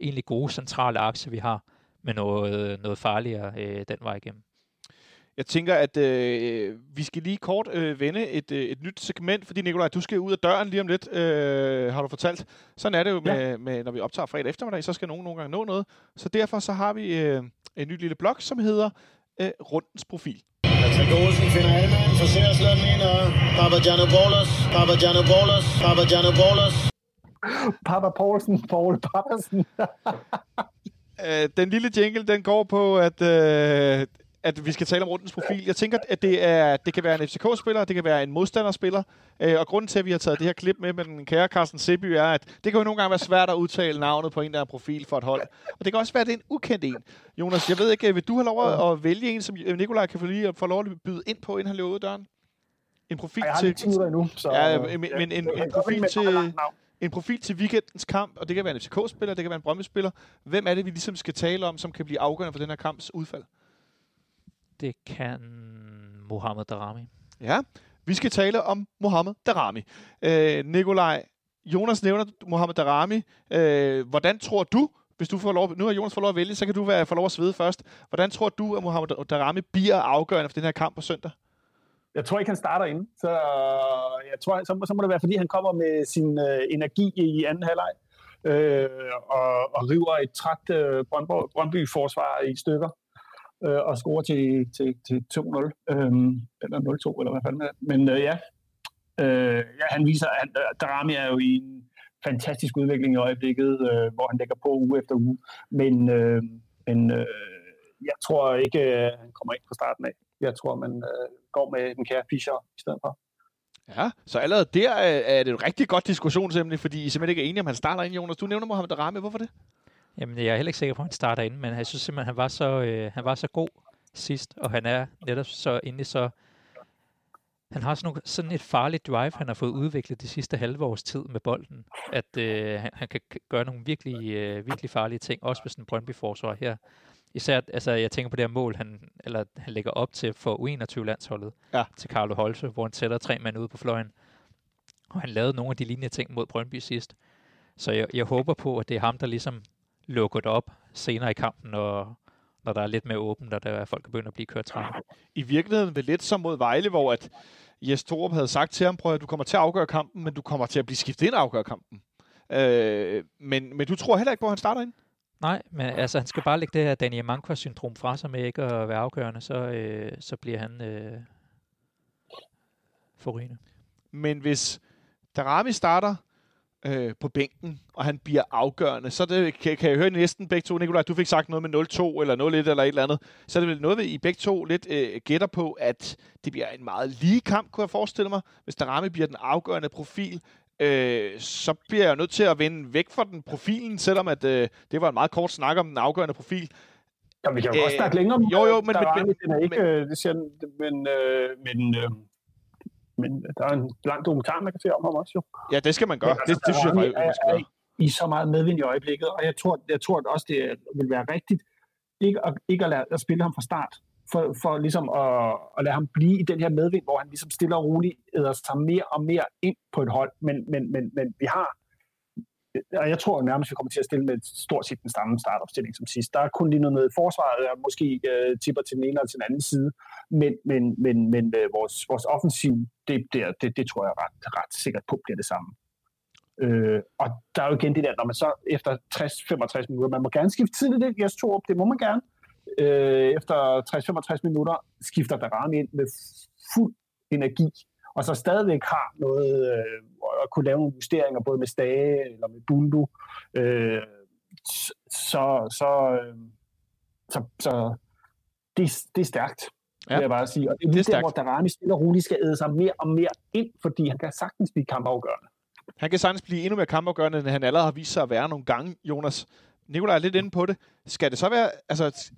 egentlig gode centrale akse, vi har, med noget, noget farligere øh, den vej igennem. Jeg tænker, at øh, vi skal lige kort øh, vende et, øh, et nyt segment, fordi Nikolaj, du skal ud af døren lige om lidt, øh, har du fortalt. Sådan er det jo, med, ja. med, når vi optager fredag eftermiddag, så skal nogen nogle gange nå noget. Så derfor så har vi øh, en ny lille blog, som hedder øh, Rundens Profil. Patrick Olsen finder Alman, slå den ind, og Papagiannopoulos, Papagiannopoulos, Papagiannopoulos. Papa Poulsen, Paul Papasen. øh, den lille jingle, den går på, at øh, at vi skal tale om rundens profil. Jeg tænker, at det, er, det kan være en FCK-spiller, det kan være en modstanderspiller, øh, og grunden til, at vi har taget det her klip med med den kære Carsten Seby, er, at det kan jo nogle gange være svært at udtale navnet på en, der er profil for et hold. Og det kan også være, at det er en ukendt en. Jonas, jeg ved ikke, vil du have lov at vælge en, som Nikolaj kan få lige at få lov at byde ind på, inden han løber ud døren? En profil Ej, jeg har til... til... endnu, så... Ja, men, men en, en, en profil til en profil til weekendens kamp, og det kan være en FCK-spiller, det kan være en Brøndby-spiller. Hvem er det, vi ligesom skal tale om, som kan blive afgørende for den her kamps udfald? Det kan Mohamed Darami. Ja, vi skal tale om Mohamed Darami. Øh, Nikolaj, Jonas nævner Mohamed Darami. Øh, hvordan tror du, hvis du får lov, nu har Jonas fået lov at vælge, så kan du være, få lov at svede først. Hvordan tror du, at Mohamed Darami bliver afgørende for den her kamp på søndag? Jeg tror ikke, han starter ind. Så jeg tror, så, så må det være, fordi han kommer med sin øh, energi i anden halvleg øh, og, og river et træt øh, Brøndby-forsvar i stykker øh, og score til, til, til 2-0, øh, eller 0-2, eller hvad fanden er Men øh, ja, øh, ja, han viser, at øh, Darami er jo i en fantastisk udvikling i øjeblikket, øh, hvor han lægger på uge efter uge. Men, øh, men øh, jeg tror ikke, øh, han kommer ind fra starten af. Jeg tror, man øh, går med den kære Fischer i stedet for. Ja, så allerede der øh, er det et rigtig godt diskussionsemne, fordi I simpelthen ikke er enige om, han starter ind, Jonas. Du nævner Mohamed Darami. Hvorfor det? Jamen, jeg er heller ikke sikker på, at han starter ind, men jeg synes simpelthen, han var så, øh, han var så god sidst, og han er netop så inde så... Han har sådan, nogle, sådan et farligt drive, han har fået udviklet de sidste halve års tid med bolden, at øh, han, han kan gøre nogle virkelig, øh, virkelig farlige ting, også med sådan en Brøndby-forsvar her. Især, altså jeg tænker på det her mål, han, eller, han lægger op til for U21-landsholdet, ja. til Carlo Holse, hvor han sætter tre mænd ude på fløjen. Og han lavede nogle af de lignende ting mod Brøndby sidst. Så jeg, jeg håber på, at det er ham, der ligesom lukket op senere i kampen, når, når der er lidt mere åbent, og der er folk begynder at blive kørt træne. I virkeligheden vil lidt som mod Vejle, hvor at Jes Torup havde sagt til ham, prøv at du kommer til at afgøre kampen, men du kommer til at blive skiftet ind og afgøre kampen. Øh, men, men du tror heller ikke på, at han starter ind? Nej, men altså, han skal bare lægge det her Daniel Mankwa-syndrom fra sig med ikke at være afgørende, så, øh, så bliver han øh, forrygende. Men hvis Darami starter, øh, på bænken, og han bliver afgørende, så det, kan, kan jeg høre næsten begge to, Nikolaj, du fik sagt noget med 0-2 eller 0-1 eller et eller andet, så er det vel noget, I begge to lidt øh, gætter på, at det bliver en meget lige kamp, kunne jeg forestille mig, hvis Darami bliver den afgørende profil, øh, så bliver jeg nødt til at vende væk fra den profilen, selvom at, øh, det var en meget kort snak om den afgørende profil. Ja, vi kan jo øh, godt snakke længere om Jo, jo, men... Darami, men, den er ikke, men, øh, det siger, men, øh, men, øh, men der er en lang dokumentar, man kan se om ham også jo. Ja, det skal man gøre. Men, det, det synes jeg faktisk, man skal gøre. I så meget medvind i øjeblikket, og jeg tror, jeg tror også, det vil være rigtigt ikke at, ikke at, lade, at spille ham fra start, for, for ligesom at, at lade ham blive i den her medvind, hvor han ligesom stille og roligt æder sig mere og mere ind på et hold. Men, men, men, men vi har, Øh, og jeg tror nærmest, vi kommer til at stille med stort set den samme startopstilling som sidst. Der er kun lige noget med forsvaret, der måske øh, tipper til den ene eller til den anden side, men, men, men, men øh, vores, vores offensiv, det, det, det, det tror jeg ret, ret sikkert på bliver det samme. Øh, og der er jo igen det der, når man så efter 60-65 minutter, man må gerne skifte tidligt ind, jeg tror, det må man gerne, øh, efter 60-65 minutter skifter der ind med fuld energi, og så stadigvæk har noget øh, at kunne lave nogle justeringer, både med Stage eller med Bundu, øh, så, så, øh, så, så det, det er stærkt, ja. vil jeg bare sige. Og det er, det er der, hvor Darami stille og roligt skal æde sig mere og mere ind, fordi han kan sagtens blive kampafgørende. Han kan sagtens blive endnu mere kampafgørende, end han allerede har vist sig at være nogle gange, Jonas. Nikolaj er lidt inde på det. Skal det så være... Altså,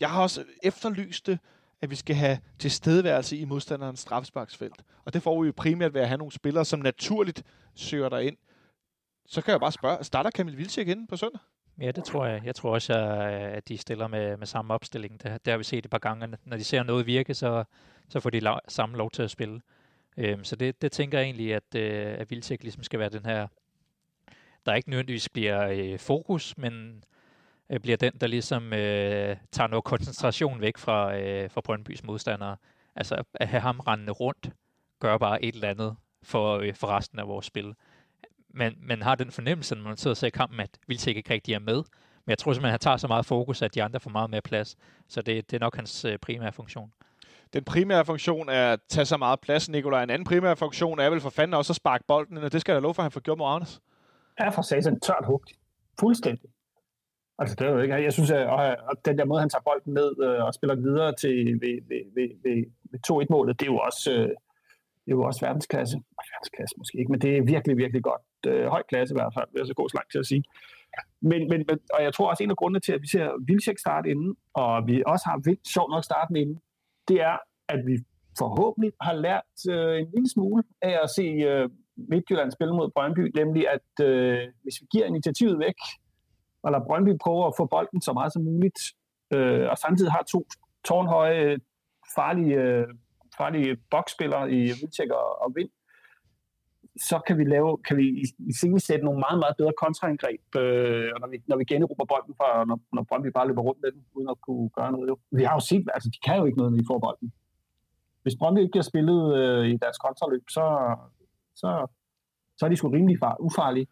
jeg har også efterlyst det, at vi skal have tilstedeværelse i modstanderens straffesparksfelt. Og det får vi jo primært ved at have nogle spillere, som naturligt søger der ind. Så kan jeg bare spørge, starter Kamil Vilcek inden på søndag? Ja, det tror jeg. Jeg tror også, at de stiller med, med samme opstilling. Det, det har vi set et par gange. Når de ser noget virke, så, så får de la- samme lov til at spille. Øhm, så det, det tænker jeg egentlig, at, øh, at Vilcek ligesom skal være den her, der ikke nødvendigvis bliver øh, fokus, men øh, bliver den, der ligesom øh, tager noget koncentration væk fra, øh, fra Brøndbys modstandere. Altså at have ham rendende rundt, gør bare et eller andet for, øh, for resten af vores spil. Men man har den fornemmelse, når man sidder og ser kampen, at Vilcek ikke rigtig er med. Men jeg tror simpelthen, at han tager så meget fokus, at de andre får meget mere plads. Så det, det er nok hans øh, primære funktion. Den primære funktion er at tage så meget plads, Nikolaj. En anden primær funktion er vel for fanden også at sparke bolden, og det skal jeg da love for, at han får gjort mod Anders. Ja, for satan tørt hugt. Fuldstændig. Altså, det er jo ikke... Jeg synes, at og den der måde, han tager bolden ned øh, og spiller videre til ved, ved, ved, ved, ved 2-1-målet, det er jo også, øh, det er jo også verdensklasse. Verdensklasse måske ikke, men det er virkelig, virkelig godt. Øh, høj klasse i hvert fald, vil jeg så gå så langt til at sige. Men, men, men, og jeg tror også, en af grundene til, at vi ser Vilcek starte inden, og vi også har Vildt sjovt nok starten inden, det er, at vi forhåbentlig har lært øh, en lille smule af at se øh, Midtjylland spille mod Brøndby, nemlig at øh, hvis vi giver initiativet væk, og lader Brøndby prøve at få bolden så meget som muligt, øh, og samtidig har to tårnhøje, farlige, øh, farlige boksspillere i Vilcek og, og Vind, så kan vi lave, kan vi i, i sætte nogle meget, meget bedre kontraangreb, øh, og når vi, når vi generober bolden fra, når, når Brøndby bare løber rundt med den, uden at kunne gøre noget. Jo. Vi har jo set, altså de kan jo ikke noget, når de får bolden. Hvis Brøndby ikke bliver spillet øh, i deres kontraløb, så, så, så er de sgu rimelig far, ufarlige.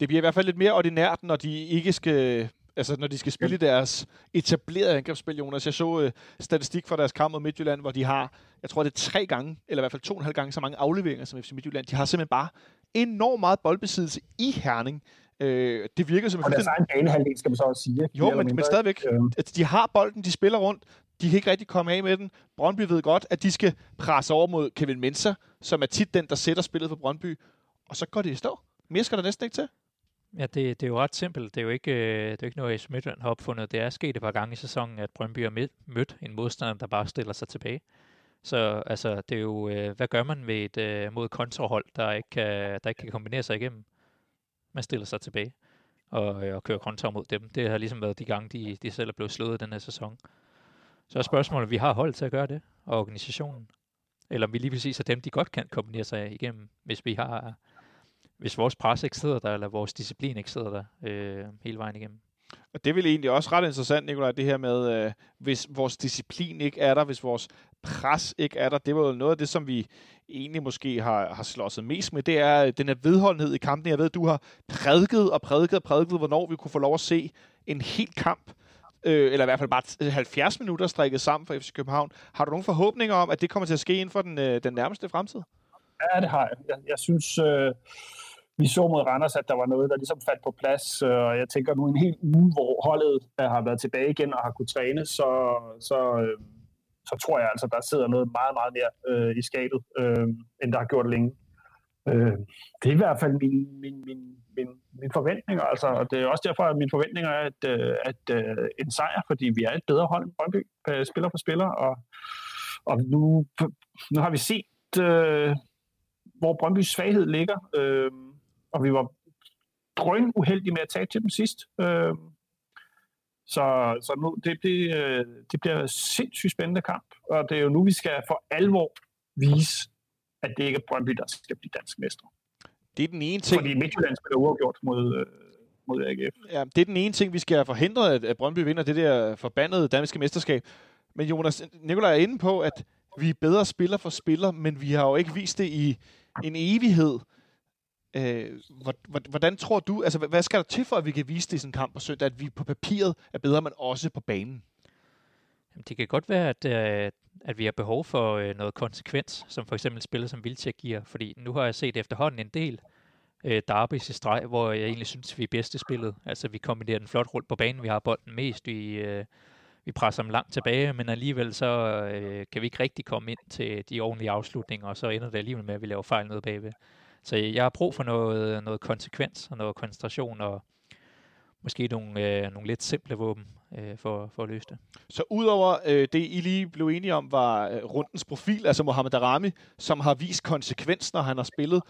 Det bliver i hvert fald lidt mere ordinært, når de ikke skal altså når de skal spille deres etablerede angrebsspil, Jonas. Jeg så øh, statistik fra deres kamp mod Midtjylland, hvor de har, jeg tror det er tre gange, eller i hvert fald to og en halv gange så mange afleveringer som FC Midtjylland. De har simpelthen bare enormt meget boldbesiddelse i Herning. Øh, det virker som... Og deres egen banehalvdel, skal man så også sige. Jo, men, men stadigvæk. Øh. At de har bolden, de spiller rundt, de kan ikke rigtig komme af med den. Brøndby ved godt, at de skal presse over mod Kevin Mensah, som er tit den, der sætter spillet for Brøndby. Og så går det i stå. Mere skal der næsten ikke til. Ja, det, det er jo ret simpelt. Det er jo ikke, øh, det er ikke noget, Midtjylland har opfundet. Det er sket et par gange i sæsonen, at Brøndby har mødt en modstander, der bare stiller sig tilbage. Så altså, det er jo, øh, hvad gør man ved et, øh, mod kontrahold, der ikke, kan, der ikke kan kombinere sig igennem? Man stiller sig tilbage og, øh, og kører kontra mod dem. Det har ligesom været de gange, de, de selv er blevet slået den her sæson. Så er spørgsmålet, vi har hold til at gøre det, og organisationen. Eller om vi lige præcis er dem, de godt kan kombinere sig igennem, hvis vi har hvis vores pres ikke sidder der, eller vores disciplin ikke sidder der øh, hele vejen igennem. Og det vil egentlig også ret interessant, Nikolaj, det her med, øh, hvis vores disciplin ikke er der, hvis vores pres ikke er der. Det var jo noget af det, som vi egentlig måske har, har slåsset mest med. Det er den her vedholdenhed i kampen. Jeg ved, du har prædiket og prædiket og prædiket, hvornår vi kunne få lov at se en hel kamp øh, eller i hvert fald bare 70 minutter strikket sammen for FC København. Har du nogle forhåbninger om, at det kommer til at ske inden for den, øh, den nærmeste fremtid? Ja, det har jeg. Jeg, jeg synes, øh, vi så mod Randers, at der var noget, der ligesom faldt på plads, øh, og jeg tænker nu en hel uge, hvor holdet øh, har været tilbage igen og har kunnet træne, så, så, øh, så tror jeg altså, der sidder noget meget, meget mere øh, i skabet, øh, end der har gjort længe. Øh, det er i hvert fald min, min, min, min, min forventninger, altså, og det er også derfor, at mine forventninger er, at, øh, at uh, en sejr, fordi vi er et bedre hold end Brøndby, spiller for spiller, og, og nu, nu har vi set, øh, hvor Brøndbys svaghed ligger, øh, og vi var drøn uheldige med at tage til dem sidst. Øh, så, så nu, det, bliver, det bliver en sindssygt spændende kamp, og det er jo nu, vi skal for alvor vise, at det ikke er Brøndby, der skal blive dansk mester. Det er den ene ting. Fordi Midtjylland spiller uafgjort mod, øh, mod AGF. Ja, det er den ene ting, vi skal at, at Brøndby vinder det der forbandede danske mesterskab. Men Jonas, Nikolaj er inde på, at vi er bedre spiller for spiller, men vi har jo ikke vist det i en evighed. Øh, hvordan tror du, altså hvad skal der til for, at vi kan vise det i sådan en kamp på søndag, at vi på papiret er bedre, men også på banen? Det kan godt være, at, øh, at vi har behov for øh, noget konsekvens, som for eksempel spiller som Vildtjek giver, fordi nu har jeg set efterhånden en del øh, derbys i streg, hvor jeg egentlig synes, vi er bedst i spillet. Altså vi kombinerer den flot rundt på banen, vi har bolden mest, vi, øh, vi presser dem langt tilbage, men alligevel så øh, kan vi ikke rigtig komme ind til de ordentlige afslutninger, og så ender det alligevel med, at vi laver fejl nede bagved. Så jeg har brug for noget, noget konsekvens og noget koncentration, og måske nogle, øh, nogle lidt simple våben øh, for, for at løse det. Så udover øh, det, I lige blev enige om, var øh, rundens profil, altså Mohamed Darami, som har vist konsekvens, når han har spillet.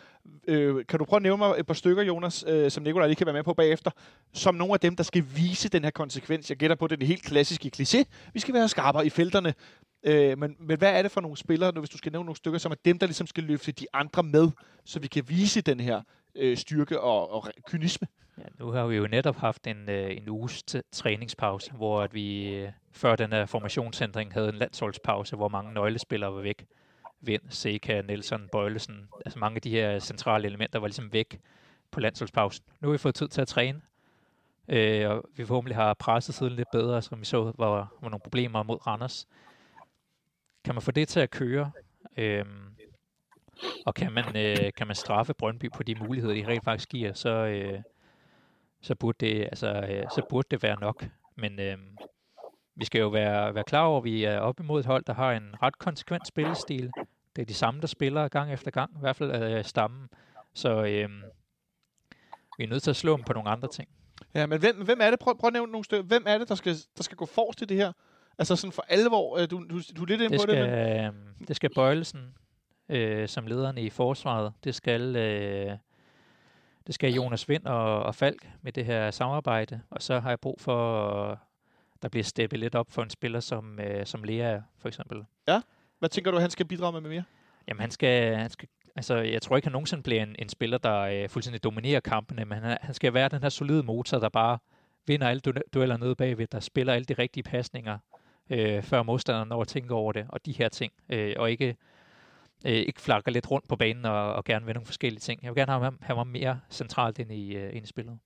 Øh, kan du prøve at nævne mig et par stykker, Jonas, øh, som Nikolaj lige kan være med på bagefter, som nogle af dem, der skal vise den her konsekvens? Jeg gætter på, det er den helt klassiske kliché. Vi skal være skarpere i felterne. Øh, men, men hvad er det for nogle spillere, hvis du skal nævne nogle stykker, som er dem, der ligesom skal løfte de andre med, så vi kan vise den her øh, styrke og, og kynisme? Ja, nu har vi jo netop haft en, øh, en uges træningspause, hvor at vi øh, før den her formationsændring havde en landsholdspause, hvor mange nøglespillere var væk. Vind, Seca, Nelson, Bøjlesen, altså mange af de her centrale elementer var ligesom væk på landsholdspausen. Nu har vi fået tid til at træne, øh, og vi forhåbentlig har presset siden lidt bedre, som vi så var, var nogle problemer mod Randers. Kan man få det til at køre? Øhm, og kan man, øh, kan man straffe Brøndby på de muligheder, de rent faktisk giver, så, øh, så burde det, altså, øh, så burde det være nok. Men øh, vi skal jo være, være klar over, at vi er op imod et hold, der har en ret konsekvent spillestil. Det er de samme, der spiller gang efter gang, i hvert fald øh, stammen. Så øh, vi er nødt til at slå dem på nogle andre ting. Ja, men hvem, hvem er det? Prøv, prøv at nævne nogle stykker. Hvem er det, der skal, der skal gå forrest i det her? Altså sådan for alvor, øh, du, du, du er lidt ind det på skal, det. Men... Øh, det skal Bøjelsen øh, som lederne i forsvaret. Det skal, øh, det skal Jonas Vind og, og Falk med det her samarbejde. Og så har jeg brug for, at der bliver steppet lidt op for en spiller som, øh, som Lea for eksempel. Ja, hvad tænker du, han skal bidrage med mere? Jamen han skal, han skal altså jeg tror ikke, han nogensinde bliver en, en spiller, der øh, fuldstændig dominerer kampene, men han, han skal være den her solide motor, der bare vinder alle du- dueller nede bagved, der spiller alle de rigtige pasninger, øh, før modstanderen når at tænke over det, og de her ting, øh, og ikke øh, ikke flakker lidt rundt på banen og, og gerne vil nogle forskellige ting. Jeg vil gerne have ham, have ham mere centralt ind i, øh, ind i spillet.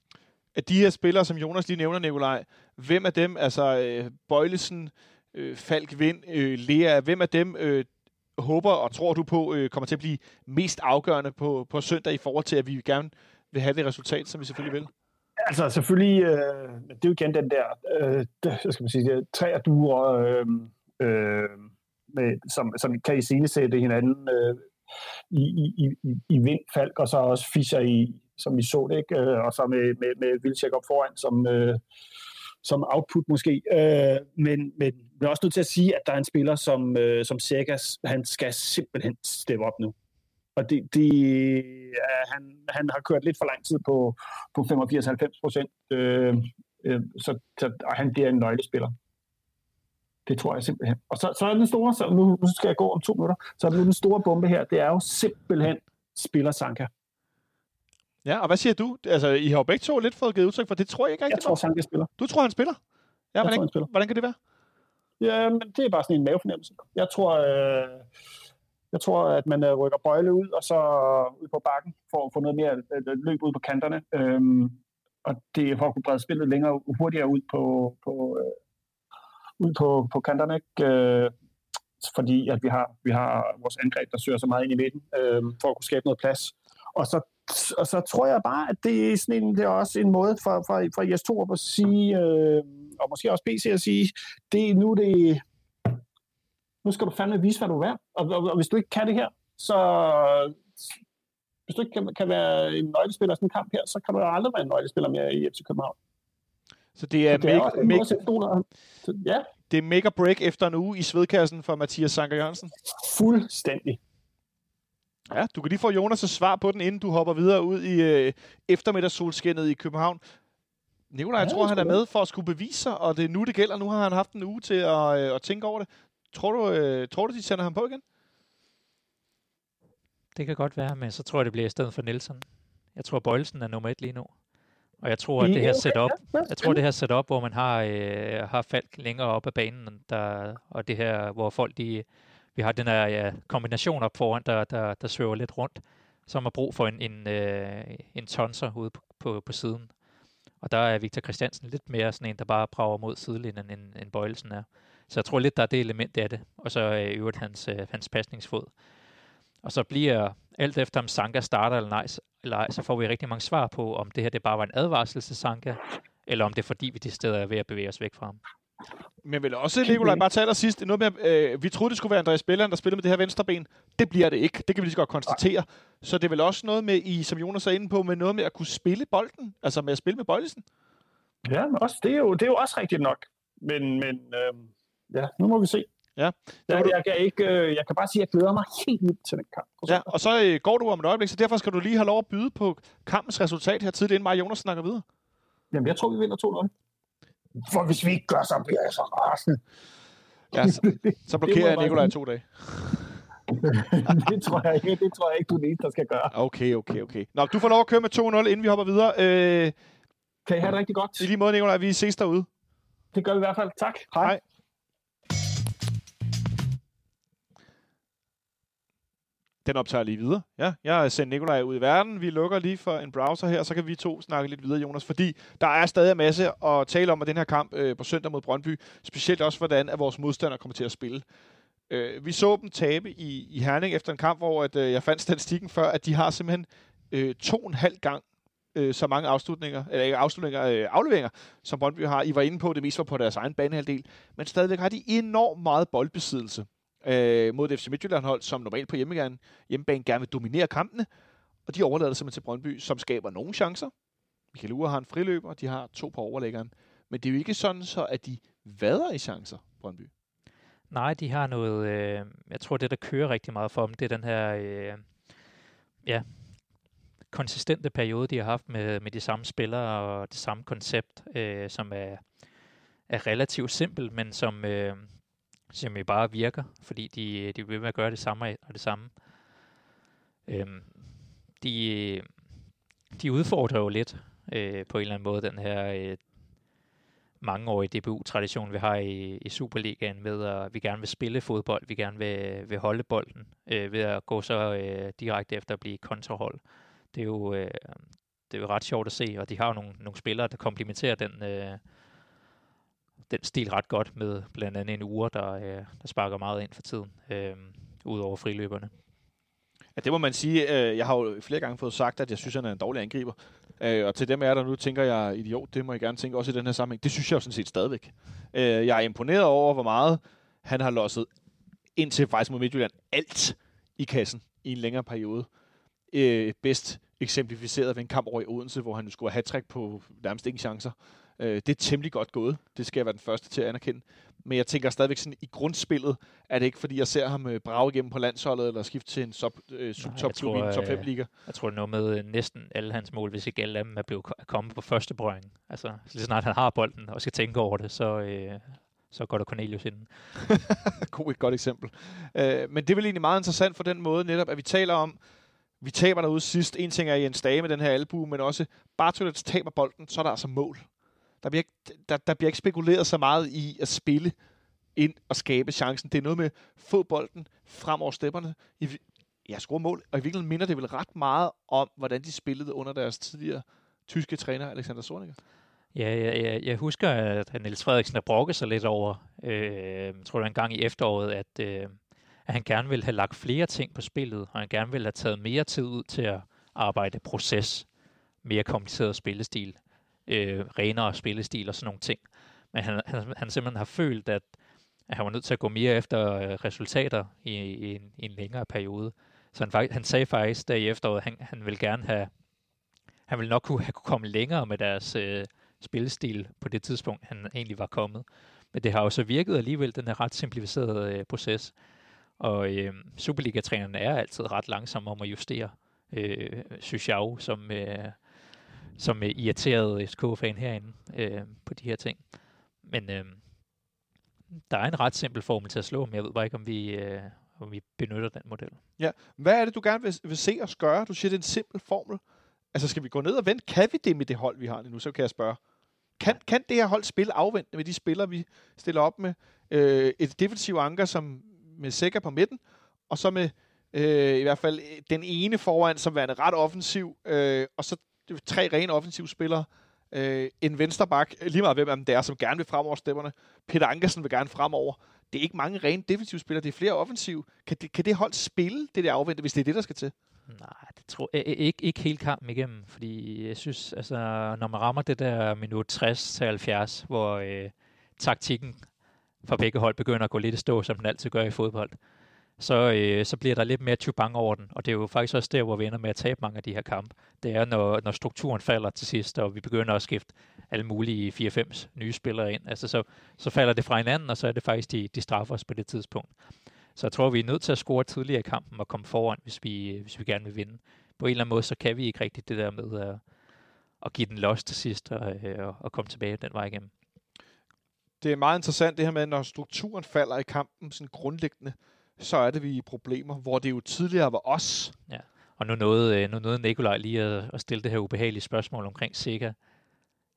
Af de her spillere, som Jonas lige nævner, Nikolaj, hvem af dem, altså øh, Bøjlesen, øh, Falk Vind, øh, Lea, hvem af dem øh, håber og tror du på, øh, kommer til at blive mest afgørende på, på søndag i forhold til, at vi gerne vil have det resultat, som vi selvfølgelig vil? Altså selvfølgelig, øh, det er jo igen den der, øh, det, skal man sige, tre duer, øh, øh, med, som, som kan i sætte hinanden øh, i, i, i, i vindfalk, og så også Fischer i, som vi så det, ikke? Øh, og så med, med, med Vildtjek op foran, som, øh, som output måske. Øh, men, men vi er også nødt til at sige, at der er en spiller som, øh, som Segas, han skal simpelthen steppe op nu. Og det, det, øh, han, han har kørt lidt for lang tid på, på 85-90 procent, øh, øh, så, så og han bliver en nøglespiller. Det tror jeg simpelthen. Og så, så er den store, så nu, nu skal jeg gå om to minutter, så er den store bombe her, det er jo simpelthen spiller Sanka. Ja, og hvad siger du? Altså, I har jo begge to lidt fået givet udtryk for, det tror jeg ikke rigtig. Jeg tror, Sanka spiller. Du tror, han spiller? Ja, jeg hvordan, tror, han spiller. hvordan kan det være? Ja, men det er bare sådan en mavefornemmelse. Jeg tror, øh, jeg tror at man øh, rykker bøjle ud, og så øh, ud på bakken, for at få noget mere øh, løb ud på kanterne. Øhm, og det er for at kunne brede spillet længere hurtigere ud på, på, øh, ud på, på kanterne, ikke? Øh, fordi at vi har, vi har vores angreb, der søger så meget ind i midten, øh, for at kunne skabe noget plads. Og så og så tror jeg bare, at det er, sådan en, det er også en måde for, for, for Jes Torup at sige, øh, og måske også BC at sige, det, nu, det, nu skal du fandme vise, hvad du er værd. Og, og, og hvis du ikke kan det her, så hvis du ikke kan, kan være en nøglespiller i sådan en kamp her, så kan du aldrig være en nøglespiller mere i FC København. Så det er, Så det er make, også make, så, Ja, det er make or break efter en uge i svedkassen for Mathias Sanker Jørgensen. fuldstændig. Ja, du kan lige få Jonas' svar på den, inden du hopper videre ud i øh, eftermiddagssolskinnet i København. Nikolaj, jeg Ja, tror, det han er tror jeg. med for at skulle bevise sig, og det er nu, det gælder. Nu har han haft en uge til at, øh, at tænke over det. Tror du, øh, tror du, de sender ham på igen? Det kan godt være, men så tror jeg, det bliver i stedet for Nielsen. Jeg tror, Bøjelsen er nummer et lige nu. Og jeg tror, at det her setup, jeg tror, det her setup, hvor man har, øh, har Falk længere op ad banen, der, og det her, hvor folk, de, vi har den her ja, kombination op foran, der, der, der svæver lidt rundt, så har man brug for en, en, øh, en tonser ude på, på, på siden. Og der er Victor Christiansen lidt mere sådan en, der bare brager mod sidelinjen, end, end Bøjelsen er. Så jeg tror lidt, der er det element af det. Og så øh, i øvrigt hans, øh, hans pasningsfod. Og så bliver alt efter, om Sanka starter eller nej, eller ej, så får vi rigtig mange svar på, om det her det bare var en advarsel til Sanka, eller om det er fordi, vi det sted er ved at bevæge os væk fra ham. Men vel også, Nikolaj, bare til allersidst, noget med, øh, vi troede, det skulle være Andreas Belland, der spillede med det her venstre ben. Det bliver det ikke. Det kan vi lige så godt konstatere. Så det er vel også noget med, i, som Jonas er inde på, med noget med at kunne spille bolden. Altså med at spille med Bøjlesen. Ja, men også, det, er jo, det er jo også rigtigt nok. Men, men øh, ja, nu må vi se. Ja. Jeg, må du- jeg, kan ikke, øh, jeg kan bare sige, at jeg glæder mig helt vildt til den kamp. Ja, og så øh, går du om et øjeblik, så derfor skal du lige have lov at byde på kampens resultat her tidligt, inden og Jonas snakker videre. Jamen, jeg tror, vi vinder 2-0. For hvis vi ikke gør, så bliver jeg så rasende. Ja, så, så blokerer jeg Nikolaj i to dage. det, tror jeg ikke, det tror jeg ikke, du er den eneste, der skal gøre. Okay, okay, okay. Nå, du får lov at køre med 2-0, inden vi hopper videre. Øh, Kan I have det rigtig godt? I lige måde, Nikolaj, vi ses derude. Det gør vi i hvert fald. Tak. Hej. Hej. Den optager lige videre. Ja, jeg har sendt Nikolaj ud i verden. Vi lukker lige for en browser her, så kan vi to snakke lidt videre, Jonas. Fordi der er stadig en masse at tale om af den her kamp øh, på søndag mod Brøndby. Specielt også, hvordan at vores modstandere kommer til at spille. Øh, vi så dem tabe i, i Herning efter en kamp, hvor at, øh, jeg fandt statistikken før, at de har simpelthen øh, to og en halv gang øh, så mange afslutninger, eller ikke afslutninger, øh, afleveringer, som Brøndby har. I var inde på, det mest var på deres egen banehalvdel, men stadigvæk har de enormt meget boldbesiddelse øh, mod et FC Midtjylland-hold, som normalt på hjemmebane, hjemmebane gerne vil dominere kampene, og de overlader det simpelthen til Brøndby, som skaber nogle chancer. Michael Ure har en friløber, de har to på overlæggeren, men det er jo ikke sådan så, at de vader i chancer, Brøndby. Nej, de har noget, øh, jeg tror det, der kører rigtig meget for dem, det er den her, øh, ja, konsistente periode, de har haft med, med de samme spillere og det samme koncept, øh, som er, er relativt simpelt, men som, øh, som jo bare virker, fordi de, de vil med at gøre det samme og det samme. Øhm, de, de udfordrer jo lidt øh, på en eller anden måde den her øh, mangeårige DBU-tradition, vi har i, i Superligaen med, at vi gerne vil spille fodbold, vi gerne vil, vil holde bolden, øh, ved at gå så øh, direkte efter at blive kontrahold. Det er jo, øh, det er jo ret sjovt at se, og de har jo nogle, nogle spillere, der komplementerer den, øh, den stil ret godt med blandt andet en uger, der, øh, der sparker meget ind for tiden, øh, ud over friløberne. Ja, det må man sige. Øh, jeg har jo flere gange fået sagt, at jeg synes, at han er en dårlig angriber. Øh, og til dem af jer, der nu tænker, jeg er idiot, det må jeg gerne tænke også i den her sammenhæng. Det synes jeg jo sådan set stadigvæk. Øh, jeg er imponeret over, hvor meget han har losset indtil faktisk mod Midtjylland alt i kassen i en længere periode. Øh, bedst eksemplificeret ved en kamp over i Odense, hvor han skulle have hat på nærmest ingen chancer. Øh, det er temmelig godt gået. Det skal jeg være den første til at anerkende. Men jeg tænker stadigvæk sådan, i grundspillet er det ikke, fordi jeg ser ham øh, brage igennem på landsholdet, eller skifte til en sub, øh, subtopklub i en top 5 øh, liga. Jeg tror, det er noget med øh, næsten alle hans mål, hvis ikke alle af dem er blevet ko- kommet på første berøring. Altså, lige snart han har bolden og skal tænke over det, så, øh, så går der Cornelius ind. God, et godt eksempel. Øh, men det er vel egentlig meget interessant for den måde netop, at vi taler om, vi taber derude sidst. En ting er Jens Dage med den her albu, men også Bartolets taber bolden, så er der altså mål. Der bliver, ikke, der, der bliver ikke spekuleret så meget i at spille ind og skabe chancen. Det er noget med få bolden frem over stepperne. I, ja, score mål. Og i virkeligheden minder det vel ret meget om, hvordan de spillede under deres tidligere tyske træner, Alexander Zorniger. Ja, ja, jeg, jeg husker, at Niels Frederiksen har brokket sig lidt over, øh, jeg tror det var en gang i efteråret, at, øh, at han gerne ville have lagt flere ting på spillet, og han gerne ville have taget mere tid ud til at, arbejde proces, mere kompliceret spillestil, øh, renere spillestil og sådan nogle ting. Men han, han, han simpelthen har følt, at, at han var nødt til at gå mere efter øh, resultater i, i, en, i en længere periode. Så han, han sagde faktisk der i efteråret, han, han vil gerne have, han ville nok kunne have kunne komme længere med deres øh, spillestil på det tidspunkt, han egentlig var kommet. Men det har jo så virket alligevel, den her ret simplificerede øh, proces. Og øh, Superliga-trænerne er altid ret langsomme om at justere, øh, synes jeg jo, som, øh, som øh, irriteret FCK-fan herinde øh, på de her ting. Men øh, der er en ret simpel formel til at slå, men jeg ved bare ikke, om vi, øh, om vi benytter den model. Ja. Hvad er det, du gerne vil, vil se os gøre? Du siger, det er en simpel formel. Altså, skal vi gå ned og vente? Kan vi det med det hold, vi har nu? Så kan jeg spørge. Kan, kan det her hold spille afventende med de spillere, vi stiller op med? Øh, et defensiv anker, som med Sækker på midten, og så med øh, i hvert fald den ene foran, som værende ret offensiv, øh, og så tre rene offensive spillere. Øh, en vensterbak, lige meget hvem det er, som gerne vil fremover stemmerne. Peter Ankersen vil gerne fremover. Det er ikke mange rene defensive spillere, det er flere offensiv. Kan det, kan det hold spille det der afvente, hvis det er det, der skal til? Nej, det tror jeg ikke, ikke helt kampen igennem, fordi jeg synes, altså, når man rammer det der minut 60-70, hvor øh, taktikken for begge hold begynder at gå lidt i stå, som den altid gør i fodbold, så, øh, så bliver der lidt mere tubang over den. Og det er jo faktisk også der, hvor vi ender med at tabe mange af de her kampe. Det er, når, når strukturen falder til sidst, og vi begynder at skifte alle mulige 4-5 nye spillere ind. Altså, så, så falder det fra hinanden, og så er det faktisk, de, de straffer os på det tidspunkt. Så jeg tror, vi er nødt til at score tidligere i kampen og komme foran, hvis vi, hvis vi gerne vil vinde. På en eller anden måde, så kan vi ikke rigtigt det der med at, at give den los til sidst og, og, og komme tilbage den vej igennem. Det er meget interessant det her med, når strukturen falder i kampen sådan grundlæggende, så er det vi i problemer, hvor det jo tidligere var os. Ja, og nu nåede, øh, nu nåede Nikolaj lige at, at stille det her ubehagelige spørgsmål omkring Sega,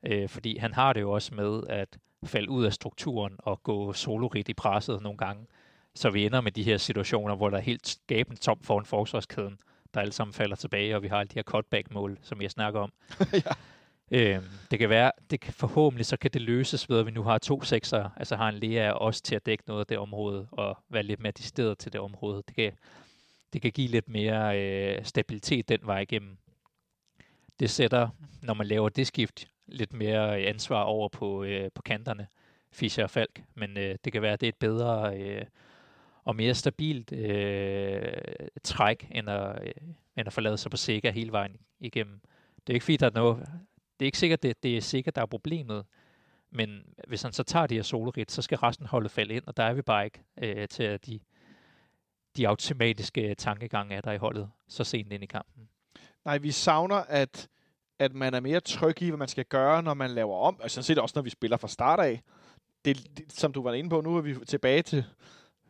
øh, fordi han har det jo også med at falde ud af strukturen og gå solorigt i presset nogle gange. Så vi ender med de her situationer, hvor der er helt skabende tom foran forsvarskæden, der alle sammen falder tilbage, og vi har alle de her cutback-mål, som jeg snakker om. ja. Øh, det kan være, det kan, forhåbentlig så kan det løses ved, at vi nu har to sekser, altså har en Lea også til at dække noget af det område, og være lidt mere distilleret til det område. Det kan, det kan give lidt mere øh, stabilitet den vej igennem. Det sætter, når man laver det skift, lidt mere øh, ansvar over på, øh, på kanterne, Fischer og Falk, men øh, det kan være, at det er et bedre øh, og mere stabilt øh, træk, end at, øh, end at forlade sig på sikker hele vejen igennem. Det er ikke fordi, der er noget, det er ikke sikkert, det, det er sikkert, der er problemet, men hvis han så tager de her solorit, så skal resten holde fald ind, og der er vi bare ikke øh, til, at de, de automatiske tankegange er der i holdet så sent ind i kampen. Nej, vi savner, at, at man er mere tryg i, hvad man skal gøre, når man laver om. Altså sådan set også, når vi spiller fra start af. Det, det, som du var inde på, nu er vi tilbage til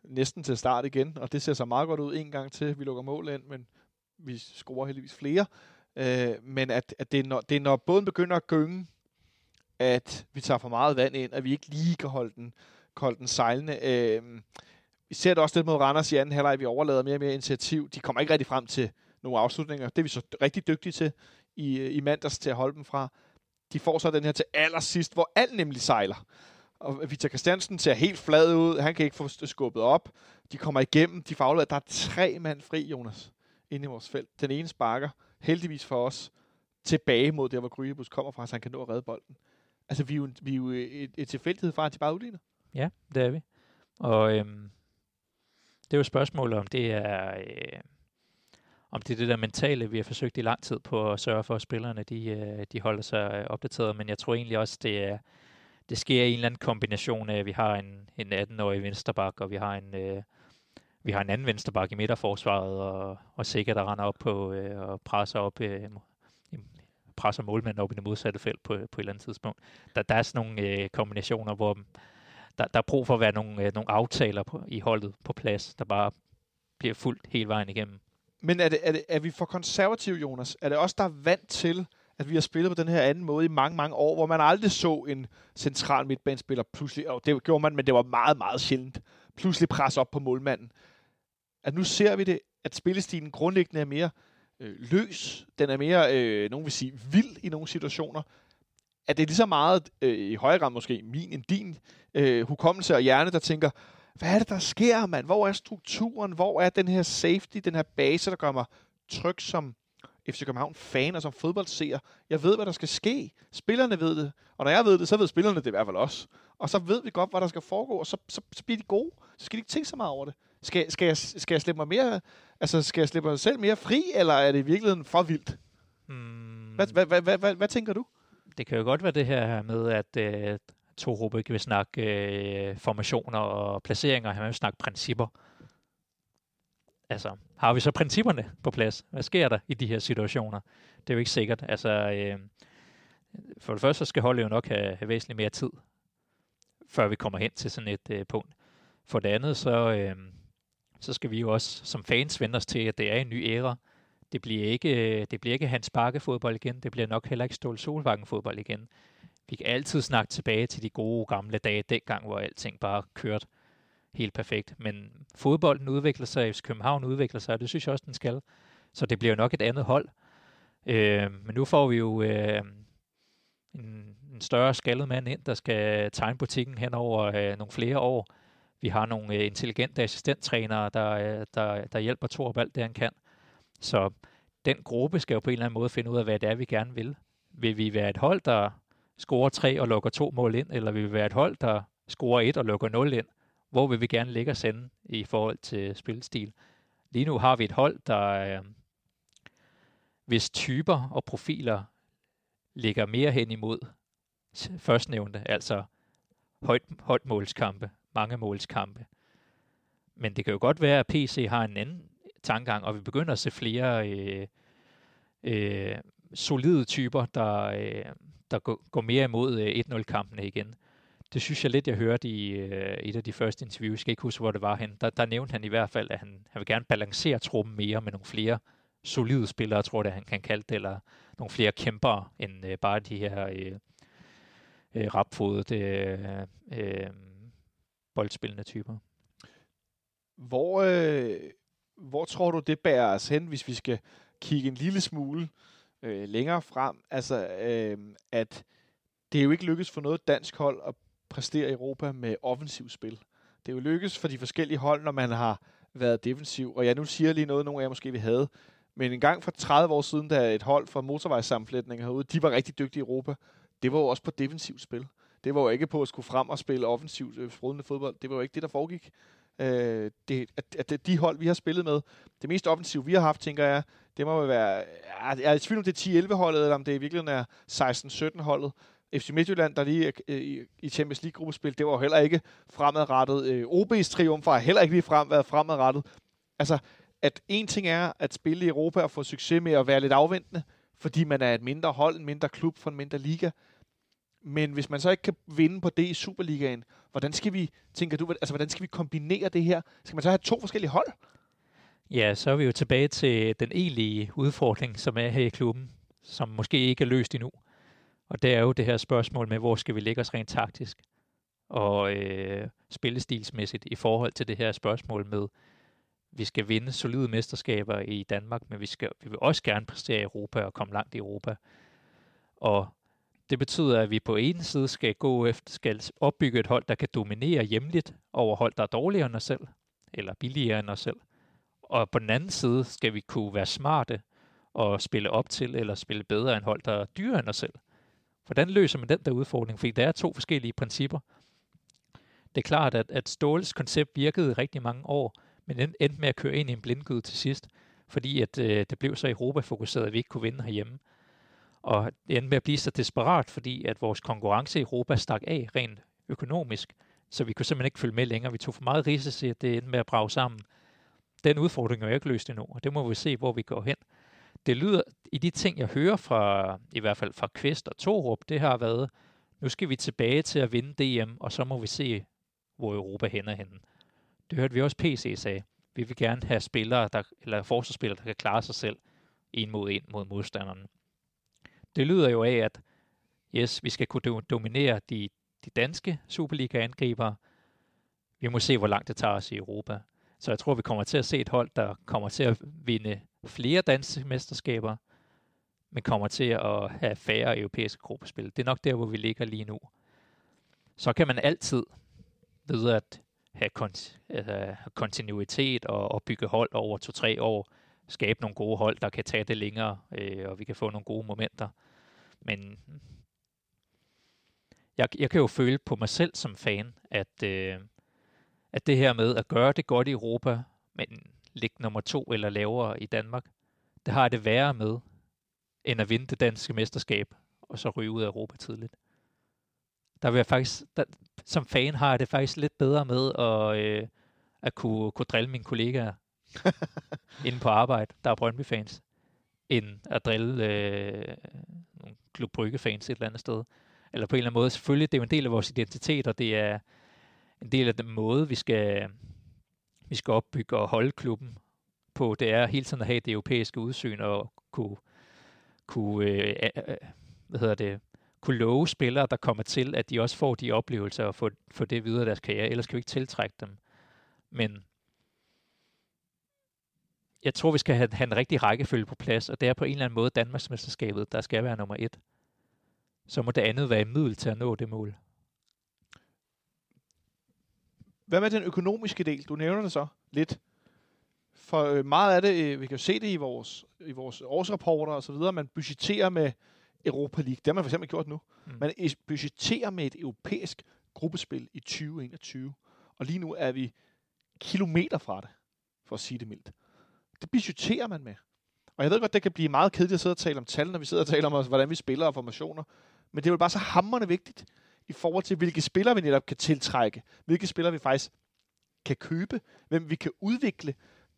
næsten til start igen, og det ser så meget godt ud en gang til. Vi lukker mål ind, men vi scorer heldigvis flere. Øh, men at, at det, er når, det er når båden begynder at gynge, at vi tager for meget vand ind, at vi ikke lige kan holde den, holde den sejlende. Øh, vi ser det også lidt mod Randers i anden halvleg, vi overlader mere og mere initiativ. De kommer ikke rigtig frem til nogle afslutninger. Det er vi så rigtig dygtige til i, øh, i mandags til at holde dem fra. De får så den her til allersidst, hvor alt nemlig sejler. Og Victor Christiansen ser helt flad ud. Han kan ikke få skubbet op. De kommer igennem. De får Der er tre mand fri, Jonas, inde i vores felt. Den ene sparker heldigvis for os, tilbage mod der, hvor Grygebus kommer fra, så han kan nå at redde bolden. Altså, vi er jo, vi er jo øh, et, et tilfældighed fra, at de bare udligner. Ja, det er vi. Og øhm, det er jo spørgsmålet, om det er... Øh, om det er det der mentale, vi har forsøgt i lang tid på at sørge for, at spillerne de, øh, de holder sig øh, opdateret, men jeg tror egentlig også, det er, det sker i en eller anden kombination af, at vi har en, en 18-årig vensterbak, og vi har en, øh, vi har en anden venstreback i midterforsvaret, og, og sikkert der render op på øh, og presser op øh, presser målmanden op i det modsatte felt på, på et eller andet tidspunkt. Der, der er sådan nogle øh, kombinationer, hvor der, der er brug for at være nogle, øh, nogle aftaler på, i holdet på plads, der bare bliver fuldt hele vejen igennem. Men er, det, er, det, er vi for konservative, Jonas? Er det også der er vant til, at vi har spillet på den her anden måde i mange, mange år, hvor man aldrig så en central midtbanespiller pludselig, og det gjorde man, men det var meget, meget sjældent, pludselig presse op på målmanden at nu ser vi det, at spillestilen grundlæggende er mere øh, løs, den er mere, øh, nogen vil sige, vild i nogle situationer, at det er lige så meget, øh, i højere grad måske, min end din øh, hukommelse og hjerne, der tænker, hvad er det, der sker, mand? Hvor er strukturen? Hvor er den her safety, den her base, der gør mig tryg som FC København-fan og som fodboldseer. Jeg ved, hvad der skal ske. Spillerne ved det. Og når jeg ved det, så ved spillerne det i hvert fald også. Og så ved vi godt, hvad der skal foregå, og så, så, så bliver de gode. Så skal de ikke tænke så meget over det. Skal, skal, jeg, skal jeg slippe mig mere, altså skal jeg slippe mig selv mere fri, eller er det i virkeligheden for vildt? Hmm, Hvad, hvad, hvad, hvad, hvad, hvad tænker du? det kan jo godt være det her med, at øh, Torup ikke vil snakke øh, formationer og placeringer, han vil snakke principper. Altså, har vi så principperne på plads? Hvad sker der i de her situationer? Det er jo ikke sikkert. Altså, øh, for det første så skal holdet jo nok have, have væsentligt mere tid, før vi kommer hen til sådan et øh, punkt. For det andet, så, øh, så skal vi jo også som fans vende os til, at det er en ny æra. Det bliver ikke, øh, det bliver ikke Hans Bakke fodbold igen. Det bliver nok heller ikke Ståle Solvangen fodbold igen. Vi kan altid snakke tilbage til de gode gamle dage, dengang, hvor alting bare kørte helt perfekt. Men fodbolden udvikler sig, FC København udvikler sig, og det synes jeg også, den skal. Så det bliver jo nok et andet hold. Øh, men nu får vi jo øh, en, en større skaldet mand ind, der skal tegne butikken hen over øh, nogle flere år. Vi har nogle øh, intelligente assistenttrænere, der, øh, der, der hjælper Torup alt det, han kan. Så den gruppe skal jo på en eller anden måde finde ud af, hvad det er, vi gerne vil. Vil vi være et hold, der scorer tre og lukker to mål ind, eller vil vi være et hold, der scorer et og lukker nul ind? Hvor vil vi gerne ligge os sende i forhold til spilstil? Lige nu har vi et hold, der øh, hvis typer og profiler ligger mere hen imod førstnævnte, altså højt, højt målskampe, mange målskampe. Men det kan jo godt være, at PC har en anden tankegang, og vi begynder at se flere øh, øh, solide typer, der, øh, der går, mere imod øh, 1-0-kampene igen. Det synes jeg lidt, jeg hørte i øh, et af de første interviews. Jeg skal ikke huske, hvor det var hen. Der, der nævnte han i hvert fald, at han, han vil gerne balancere truppen mere med nogle flere solide spillere, tror jeg, det, han kan kalde det, eller nogle flere kæmpere, end øh, bare de her øh, øh, rapfodet øh, øh, boldspillende typer. Hvor, øh, hvor tror du, det bærer os hen, hvis vi skal kigge en lille smule øh, længere frem? Altså, øh, at det er jo ikke lykkedes for noget dansk hold at præstere i Europa med offensiv spil. Det er jo lykkedes for de forskellige hold, når man har været defensiv. Og jeg nu siger lige noget, nogle af jer måske vi havde. Men en gang for 30 år siden, da et hold fra motorvejssammenflætning herude, de var rigtig dygtige i Europa, det var jo også på defensivt spil. Det var jo ikke på at skulle frem og spille offensivt øh, fodbold. Det var jo ikke det, der foregik. Øh, det, at, at de hold, vi har spillet med, det mest offensive, vi har haft, tænker jeg, det må jo være... Jeg er i tvivl om det er 10-11 holdet, eller om det i virkeligheden er 16-17 holdet. FC Midtjylland, der lige øh, i, i Champions League gruppespil, det var jo heller ikke fremadrettet. Øh, OB's triumfer har heller ikke lige frem været fremadrettet. Altså, at en ting er at spille i Europa og få succes med at være lidt afventende, fordi man er et mindre hold, en mindre klub for en mindre liga. Men hvis man så ikke kan vinde på det i Superligaen, hvordan skal vi, tænker du, altså hvordan skal vi kombinere det her? Skal man så have to forskellige hold? Ja, så er vi jo tilbage til den egentlige udfordring, som er her i klubben, som måske ikke er løst endnu. Og det er jo det her spørgsmål med, hvor skal vi lægge os rent taktisk og øh, spillestilsmæssigt i forhold til det her spørgsmål med, vi skal vinde solide mesterskaber i Danmark, men vi, skal, vi vil også gerne præstere i Europa og komme langt i Europa. Og det betyder, at vi på en side skal gå efter, skal opbygge et hold, der kan dominere hjemligt over hold, der er dårligere end os selv, eller billigere end os selv. Og på den anden side skal vi kunne være smarte og spille op til, eller spille bedre end hold, der er dyrere end os selv. Hvordan løser man den der udfordring? Fordi der er to forskellige principper. Det er klart, at, at Ståles koncept virkede i rigtig mange år, men endte med at køre ind i en blindgyde til sidst, fordi at, øh, det blev så Europa-fokuseret, at vi ikke kunne vinde herhjemme. Og endte med at blive så desperat, fordi at vores konkurrence i Europa stak af rent økonomisk, så vi kunne simpelthen ikke følge med længere. Vi tog for meget risici, at det endte med at brage sammen. Den udfordring er jo ikke løst endnu, og det må vi se, hvor vi går hen. Det lyder, i de ting, jeg hører fra, i hvert fald fra Kvist og Torup, det har været, nu skal vi tilbage til at vinde DM, og så må vi se, hvor Europa hænder henne. Det hørte vi også PC sagde. Vi vil gerne have spillere, der, eller forsvarsspillere, der kan klare sig selv en mod en mod modstanderen. Det lyder jo af, at yes, vi skal kunne dominere de, de danske Superliga-angribere. Vi må se, hvor langt det tager os i Europa. Så jeg tror, vi kommer til at se et hold, der kommer til at vinde flere danske mesterskaber, men kommer til at have færre europæiske gruppespil. Det er nok der, hvor vi ligger lige nu. Så kan man altid ved at have øh, kontinuitet og, og bygge hold over to-tre år, skabe nogle gode hold, der kan tage det længere, øh, og vi kan få nogle gode momenter. Men jeg, jeg kan jo føle på mig selv som fan, at, øh, at det her med at gøre det godt i Europa, men ligge nummer to eller lavere i Danmark, det har det værre med, end at vinde det danske mesterskab, og så ryge ud af Europa tidligt. Der vil jeg faktisk, der, som fan har jeg det faktisk lidt bedre med at, øh, at kunne, kunne drille mine kollegaer inde på arbejde, der er Brøndby-fans, end at drille øh, nogle Klub Brygge-fans et eller andet sted. Eller på en eller anden måde. Selvfølgelig, det er jo en del af vores identitet, og det er en del af den måde, vi skal, vi skal opbygge og holde klubben på. Det er hele tiden at have det europæiske udsyn og kunne, kunne øh, øh, hvad hedder det, kunne love spillere, der kommer til, at de også får de oplevelser og får, får det videre i deres karriere. Ellers kan vi ikke tiltrække dem. Men jeg tror, vi skal have, have en rigtig rækkefølge på plads, og det er på en eller anden måde Danmarksmesterskabet, der skal være nummer et. Så må det andet være et middel til at nå det mål. Hvad med den økonomiske del? Du nævner det så lidt. For øh, meget af det, øh, vi kan jo se det i vores, i vores årsrapporter og så videre, man budgetterer med Europa League. Det har man for eksempel gjort nu. Mm. Man budgetterer med et europæisk gruppespil i 2021. Og lige nu er vi kilometer fra det, for at sige det mildt. Det budgeterer man med. Og jeg ved godt, det kan blive meget kedeligt at sidde og tale om tal, når vi sidder og taler om, hvordan vi spiller og formationer. Men det er jo bare så hammerende vigtigt i forhold til, hvilke spillere vi netop kan tiltrække. Hvilke spillere vi faktisk kan købe. Hvem vi kan udvikle.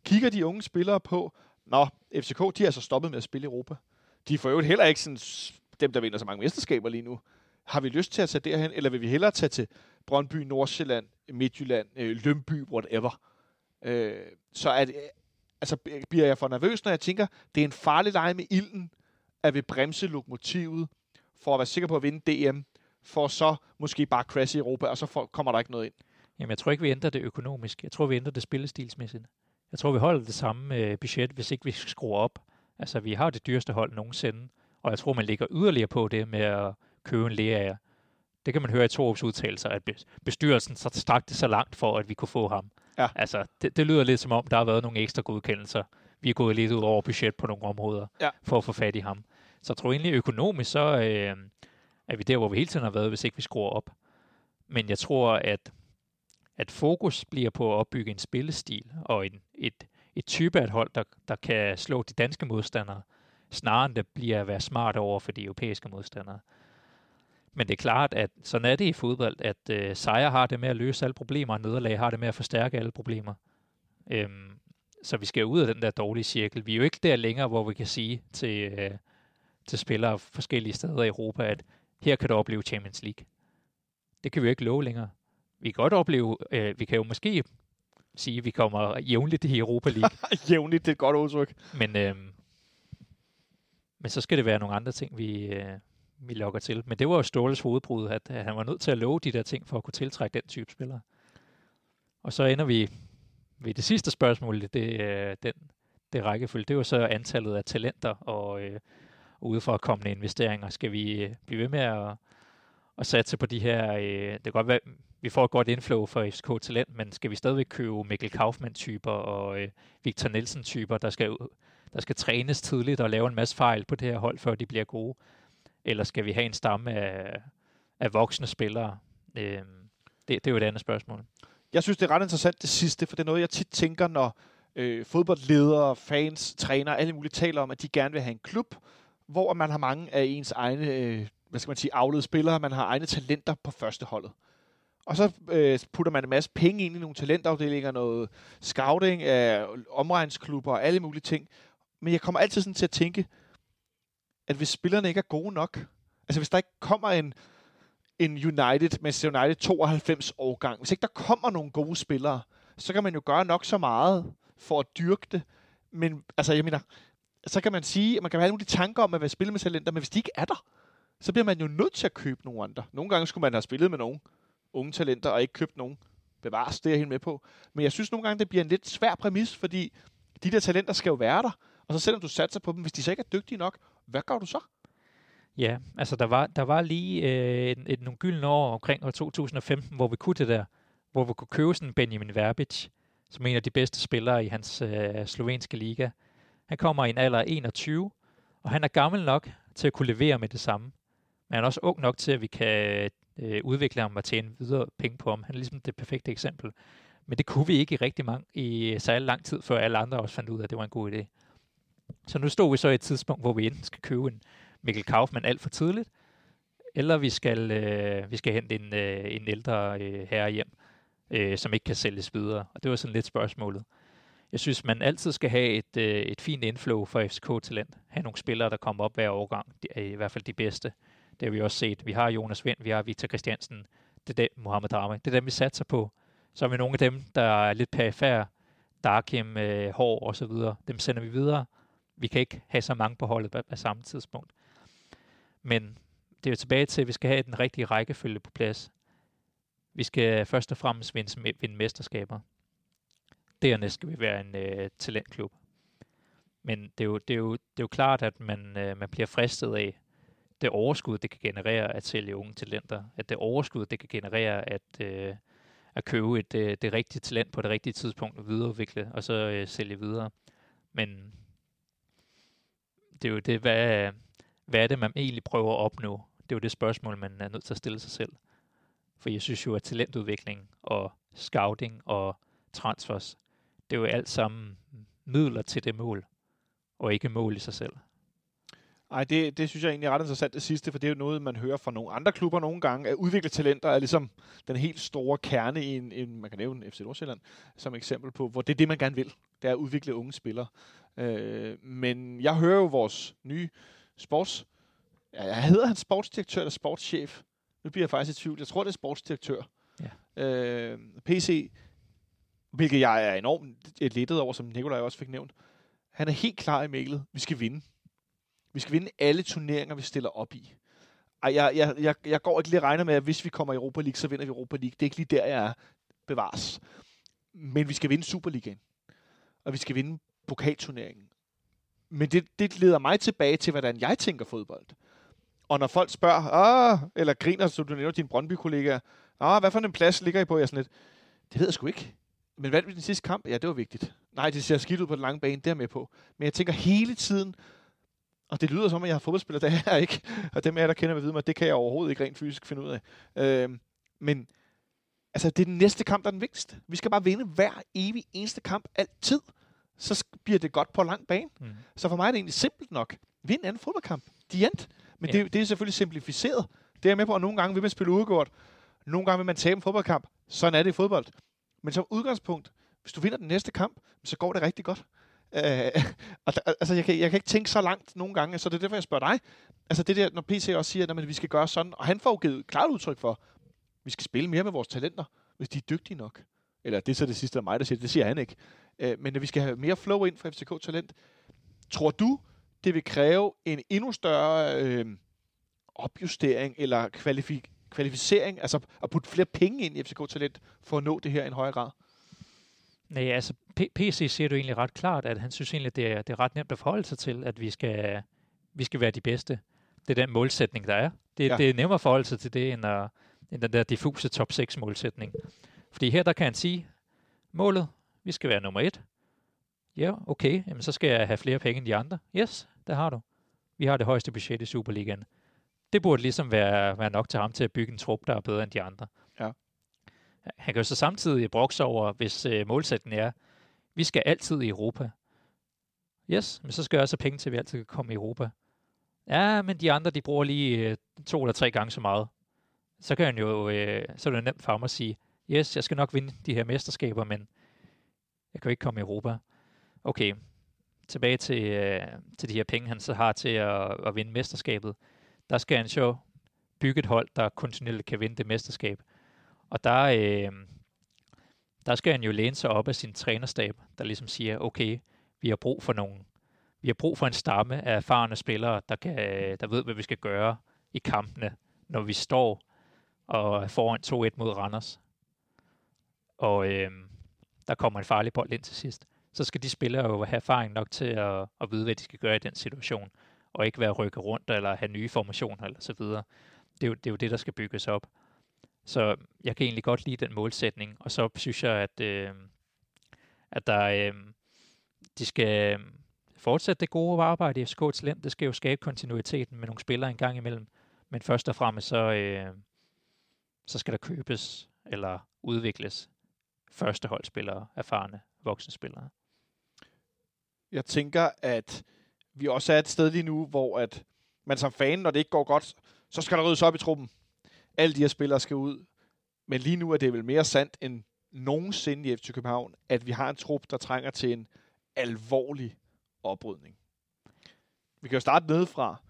Kigger de unge spillere på, Nå, FCK, de er så stoppet med at spille i Europa. De får jo heller ikke sådan, dem, der vinder så mange mesterskaber lige nu. Har vi lyst til at tage derhen, eller vil vi hellere tage til Brøndby, Nordsjælland, Midtjylland, øh, Lømby, whatever? Øh, så at, altså, bliver jeg for nervøs, når jeg tænker, det er en farlig leg med ilden, at vi bremse lokomotivet, for at være sikker på at vinde DM, for så måske bare crash i Europa, og så kommer der ikke noget ind. Jamen, jeg tror ikke, vi ændrer det økonomisk. Jeg tror, vi ændrer det spillestilsmæssigt. Jeg tror, vi holder det samme øh, budget, hvis ikke vi skruer op. Altså, vi har det dyreste hold nogensinde, og jeg tror, man ligger yderligere på det med at købe en læger. Det kan man høre i Torups udtalelser, at bestyrelsen så strakte så langt for, at vi kunne få ham. Ja. Altså, det, det lyder lidt som om, der har været nogle ekstra godkendelser. Vi er gået lidt ud over budget på nogle områder, ja. for at få fat i ham. Så jeg tror egentlig økonomisk, så øh, er vi der, hvor vi hele tiden har været, hvis ikke vi skruer op. Men jeg tror, at, at fokus bliver på at opbygge en spillestil og en, et, et type af et hold, der, der kan slå de danske modstandere, snarere end det bliver at være smart over for de europæiske modstandere. Men det er klart, at sådan er det i fodbold, at øh, sejre har det med at løse alle problemer, og nederlag har det med at forstærke alle problemer. Øhm, så vi skal ud af den der dårlige cirkel. Vi er jo ikke der længere, hvor vi kan sige til, øh, til spillere forskellige steder i Europa, at her kan du opleve Champions League. Det kan vi jo ikke love længere. Vi kan godt opleve, øh, vi kan jo måske sige, at vi kommer jævnligt i Europa League. jævnligt, det er et godt udtryk. Men, øh, men så skal det være nogle andre ting, vi, øh, vi lokker til. Men det var jo Ståles hovedbrud, at, at han var nødt til at love de der ting for at kunne tiltrække den type spillere. Og så ender vi ved det sidste spørgsmål, det, øh, den, det rækkefølge, det var så antallet af talenter og øh, udefra kommende investeringer. Skal vi øh, blive ved med at, at satse på de her, øh, det kan godt være, vi får et godt inflow for FCK Talent, men skal vi stadigvæk købe Mikkel Kaufmann-typer og øh, Victor Nielsen-typer, der skal, der skal trænes tidligt og lave en masse fejl på det her hold, før de bliver gode? Eller skal vi have en stamme af, af voksne spillere? Øh, det, det er jo et andet spørgsmål. Jeg synes, det er ret interessant det sidste, for det er noget, jeg tit tænker, når øh, fodboldledere, fans, trænere, alle mulige taler om, at de gerne vil have en klub, hvor man har mange af ens egne, øh, hvad skal man sige, afledede spillere, man har egne talenter på første holdet. Og så øh, putter man en masse penge ind i nogle talentafdelinger, noget scouting af omregnsklubber og alle mulige ting. Men jeg kommer altid sådan til at tænke, at hvis spillerne ikke er gode nok, altså hvis der ikke kommer en, en United, Manchester United 92 årgang, hvis ikke der kommer nogle gode spillere, så kan man jo gøre nok så meget for at dyrke det. Men altså, jeg mener, så kan man sige, at man kan have nogle af de tanker om at være spille med talenter, men hvis de ikke er der, så bliver man jo nødt til at købe nogle andre. Nogle gange skulle man have spillet med nogle unge talenter, og ikke købt nogen. Bevares, det er jeg helt med på. Men jeg synes nogle gange, det bliver en lidt svær præmis, fordi de der talenter skal jo være der. Og så selvom du satser på dem, hvis de så ikke er dygtige nok, hvad gør du så? Ja, altså der var, der var lige øh, et, et, nogle gyldne år omkring år 2015, hvor vi kunne det der, hvor vi kunne købe sådan Benjamin Verbic, som er en af de bedste spillere i hans øh, slovenske liga, Han kommer i en alder af 21, og han er gammel nok til at kunne levere med det samme. Men han er også ung nok til, at vi kan øh, udvikle ham og tjene videre penge på ham. Han er ligesom det perfekte eksempel. Men det kunne vi ikke i rigtig mange, i særlig lang tid, før alle andre også fandt ud af, at det var en god idé. Så nu står vi så i et tidspunkt, hvor vi enten skal købe en Mikkel Kaufmann alt for tidligt, eller vi skal, øh, vi skal hente en, øh, en ældre øh, herre hjem, øh, som ikke kan sælges videre. Og det var sådan lidt spørgsmålet. Jeg synes, man altid skal have et, øh, et fint inflow for FCK-talent. Have nogle spillere, der kommer op hver årgang. De er i hvert fald de bedste. Det har vi også set. Vi har Jonas Vind, vi har Victor Christiansen, det er dem, Mohamed Rami. Det er dem, vi satser på. Så har vi nogle af dem, der er lidt perifære, Darkim, øh, Hår og så videre. Dem sender vi videre. Vi kan ikke have så mange på holdet på, på samme tidspunkt. Men det er jo tilbage til, at vi skal have den rigtige rækkefølge på plads. Vi skal først og fremmest vinde, vinde mesterskaber. Dernæst skal vi være en øh, talentklub. Men det er, jo, det, er jo, det er jo klart, at man, øh, man bliver fristet af det overskud, det kan generere at sælge unge talenter. At det overskud, det kan generere at, øh, at købe et, øh, det rigtige talent på det rigtige tidspunkt og videreudvikle, og så øh, sælge videre. Men det er jo det, hvad, hvad er det, man egentlig prøver at opnå? Det er jo det spørgsmål, man er nødt til at stille sig selv. For jeg synes jo, at talentudvikling og scouting og transfers, det er jo alt sammen midler til det mål, og ikke mål i sig selv. Ej, det, det synes jeg egentlig er ret interessant det sidste, for det er jo noget, man hører fra nogle andre klubber nogle gange, at udvikle talenter er ligesom den helt store kerne i en, en man kan nævne FC Nordsjælland som eksempel på, hvor det er det, man gerne vil. Det er at udvikle unge spillere. Øh, men jeg hører jo vores nye sports... Ja, hedder han sportsdirektør eller sportschef? Nu bliver jeg faktisk i tvivl. Jeg tror, det er sportsdirektør. Ja. Øh, PC, hvilket jeg er enormt lettet over, som Nikolaj også fik nævnt. Han er helt klar i mailet. Vi skal vinde. Vi skal vinde alle turneringer, vi stiller op i. Ej, jeg, jeg, jeg, jeg går ikke lige regner med, at hvis vi kommer i Europa League, så vinder vi Europa League. Det er ikke lige der, jeg er bevares. Men vi skal vinde Superligaen. Og vi skal vinde pokalturneringen. Men det, det leder mig tilbage til, hvordan jeg tænker fodbold. Og når folk spørger, ah, eller griner, så du nævner din Brøndby-kollega, ah, hvad for en plads ligger I på? Jeg sådan lidt, det ved jeg sgu ikke. Men hvad vi den sidste kamp? Ja, det var vigtigt. Nej, det ser skidt ud på den lange bane, der med på. Men jeg tænker hele tiden, og det lyder som, at jeg har fodboldspiller, det er jeg ikke. Og dem af jer, der kender mig, ved mig, det kan jeg overhovedet ikke rent fysisk finde ud af. Øh, men altså, det er den næste kamp, der er den vigtigste. Vi skal bare vinde hver evig eneste kamp, altid. Så bliver det godt på lang bane. Mm. Så for mig er det egentlig simpelt nok. Vind en anden fodboldkamp. De end. Men ja. det, det er selvfølgelig simplificeret. Det er jeg med på, at nogle gange vil man spille udgået. Nogle gange vil man tabe en fodboldkamp. Sådan er det i fodbold. Men som udgangspunkt, hvis du vinder den næste kamp, så går det rigtig godt. Øh, altså, jeg kan, jeg kan ikke tænke så langt nogle gange, så det er derfor, jeg spørger dig. Altså det der, når PC også siger, at vi skal gøre sådan, og han får jo givet klart udtryk for, at vi skal spille mere med vores talenter, hvis de er dygtige nok. Eller det er så det sidste af mig, der siger det. siger han ikke. Øh, men vi skal have mere flow ind fra FCK Talent. Tror du, det vil kræve en endnu større øh, opjustering eller kvalifi- kvalificering, altså at putte flere penge ind i FCK Talent for at nå det her i en højere grad? Nej, altså P- PC siger du egentlig ret klart, at han synes egentlig, det er, det er ret nemt at forholde sig til, at vi skal, vi skal være de bedste. Det er den målsætning, der er. Det, ja. det er nemmere at forholde sig til det, end, at, end den der diffuse top 6 målsætning. Fordi her, der kan han sige, målet, vi skal være nummer et. Ja, okay, jamen så skal jeg have flere penge end de andre. Yes, det har du. Vi har det højeste budget i Superligaen. Det burde ligesom være, være nok til ham til at bygge en trup, der er bedre end de andre. Ja. Han kan jo så samtidig brokse over, hvis øh, målsætningen er, vi skal altid i Europa. Yes, men så skal jeg også have penge til, at vi altid kan komme i Europa. Ja, men de andre, de bruger lige øh, to eller tre gange så meget. Så kan han jo, øh, så er det nemt for ham at sige, yes, jeg skal nok vinde de her mesterskaber, men jeg kan jo ikke komme i Europa. Okay, tilbage til, øh, til de her penge, han så har til at, at vinde mesterskabet. Der skal han så bygge et hold, der kontinuerligt kan vinde det mesterskab. Og der, øh, der skal han jo læne sig op af sin trænerstab, der ligesom siger, okay, vi har brug for nogen. Vi har brug for en stamme af erfarne spillere, der, kan, der ved, hvad vi skal gøre i kampene, når vi står og foran 2-1 mod Randers. Og øh, der kommer en farlig bold ind til sidst. Så skal de spillere jo have erfaring nok til at, at vide, hvad de skal gøre i den situation, og ikke være rykket rundt eller have nye formationer eller så videre. Det er, jo, det er jo det, der skal bygges op. Så jeg kan egentlig godt lide den målsætning, og så synes jeg, at, øh, at der, øh, de skal, øh, fortsætte det gode arbejde i FCK Talent. Det skal jo skabe kontinuiteten med nogle spillere en gang imellem. Men først og fremmest så, øh, så skal der købes eller udvikles førsteholdsspillere, erfarne voksenspillere. Jeg tænker, at vi også er et sted lige nu, hvor at man som fan, når det ikke går godt, så skal der ryddes op i truppen. Alle de her spillere skal ud. Men lige nu er det vel mere sandt end nogensinde i FC København, at vi har en trup, der trænger til en alvorlig oprydning. Vi kan jo starte nedefra.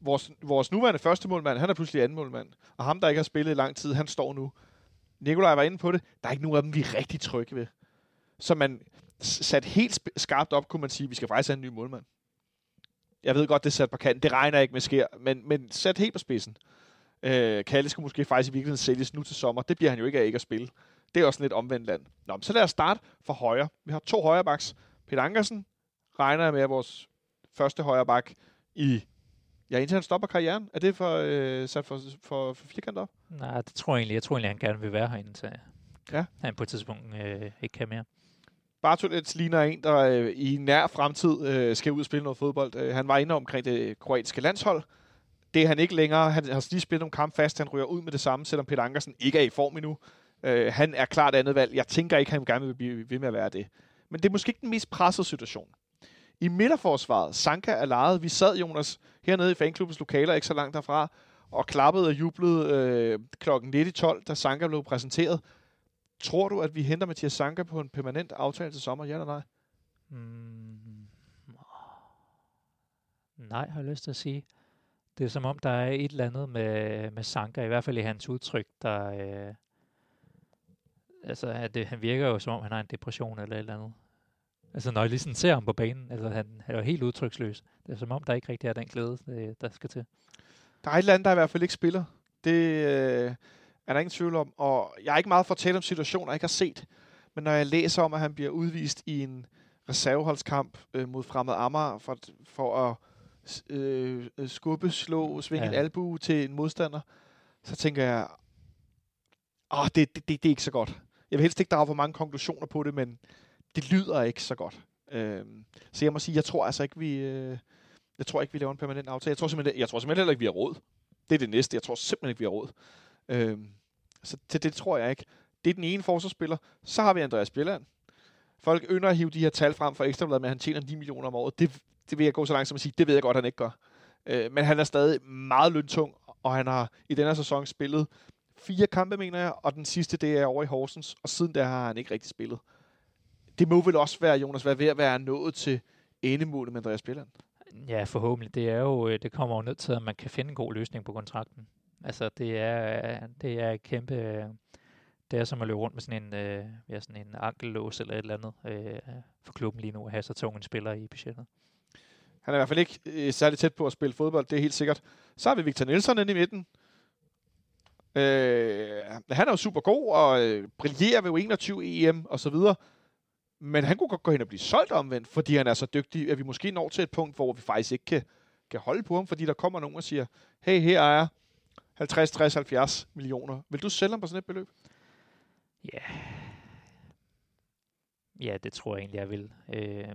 Vores, vores nuværende første målmand, han er pludselig anden målmand. Og ham, der ikke har spillet i lang tid, han står nu. Nikolaj var inde på det. Der er ikke nogen af dem, vi er rigtig trygge ved. Så man sat helt skarpt op, kunne man sige, at vi skal faktisk have en ny målmand. Jeg ved godt, det er sat på kanten. Det regner ikke med sker, men, men sat helt på spidsen. Øh, Kalle skulle måske faktisk i virkeligheden sælges nu til sommer. Det bliver han jo ikke af ikke at spille. Det er også lidt omvendt land. Nå, så lad os starte for højre. Vi har to højre backs. Peter Ankersen regner jeg med, at vores første højre back i Ja, indtil han stopper karrieren. Er det for, øh, sat for, for, for firkant op? Nej, det tror jeg egentlig. Jeg tror egentlig, han gerne vil være herinde, så ja. han på et tidspunkt øh, ikke kan mere. Bartolets ligner en, der øh, i nær fremtid øh, skal ud og spille noget fodbold. Øh, han var inde omkring det kroatiske landshold. Det er han ikke længere. Han har lige spillet nogle kampe fast. Han ryger ud med det samme, selvom Peter Ankersen ikke er i form endnu. Øh, han er klart andet valg. Jeg tænker ikke, han gerne vil blive ved med at være det. Men det er måske ikke den mest pressede situation. I midterforsvaret, Sanka er lejet. Vi sad, Jonas, hernede i fanklubbens lokaler, ikke så langt derfra, og klappede og jublede øh, klokken 19.12, da Sanka blev præsenteret. Tror du, at vi henter Mathias Sanka på en permanent aftale til sommer, ja eller nej? Mm. Nej, har jeg lyst til at sige. Det er som om, der er et eller andet med, med Sanka, i hvert fald i hans udtryk, der... Øh, altså, at det, han virker jo som om, han har en depression eller et eller andet. Altså, når jeg lige sådan ser ham på banen, altså, han, han er jo helt udtryksløs. Det er som om, der ikke rigtig er den glæde, det, der skal til. Der er et eller andet, der i hvert fald ikke spiller. Det øh, er der ingen tvivl om. Og jeg er ikke meget for at tale om situationer, jeg ikke har set. Men når jeg læser om, at han bliver udvist i en reserveholdskamp øh, mod Fremad Amager for, for at øh, skubbe, slå, svinge ja. en albu til en modstander, så tænker jeg, åh, det, det, det, det er ikke så godt. Jeg vil helst ikke drage for mange konklusioner på det, men det lyder ikke så godt. Øh, så jeg må sige, jeg tror altså ikke, vi... Øh, jeg tror ikke, vi laver en permanent aftale. Jeg tror simpelthen, jeg tror simpelthen heller ikke, vi har råd. Det er det næste. Jeg tror simpelthen ikke, vi har råd. Øh, så det, det tror jeg ikke. Det er den ene forsvarsspiller. Så har vi Andreas Bjelland. Folk ynder at hive de her tal frem for ekstrabladet med, at han tjener 9 millioner om året. Det, det vil jeg gå så langt som at sige, det ved jeg godt, han ikke gør. Øh, men han er stadig meget løntung, og han har i denne sæson spillet fire kampe, mener jeg, og den sidste, det er over i Horsens, og siden der har han ikke rigtig spillet det må vel også være, Jonas, være ved at være nået til endemålet med Andreas Bjelland? Ja, forhåbentlig. Det, er jo, øh, det kommer jo ned til, at man kan finde en god løsning på kontrakten. Altså, det er, det er kæmpe... Det er som at løbe rundt med sådan en, øh, ja, sådan en ankellås eller et eller andet øh, for klubben lige nu at have så tung en spiller i budgettet. Han er i hvert fald ikke øh, særlig tæt på at spille fodbold, det er helt sikkert. Så har vi Victor Nielsen inde i midten. Øh, han er jo super god og øh, brillerer ved 21 EM og så videre. Men han kunne godt gå hen og blive solgt omvendt, fordi han er så dygtig, at vi måske når til et punkt, hvor vi faktisk ikke kan, kan holde på ham, fordi der kommer nogen og siger, hey, her er 50, 60, 70 millioner. Vil du sælge ham på sådan et beløb? Ja. Ja, det tror jeg egentlig, jeg vil. Øh,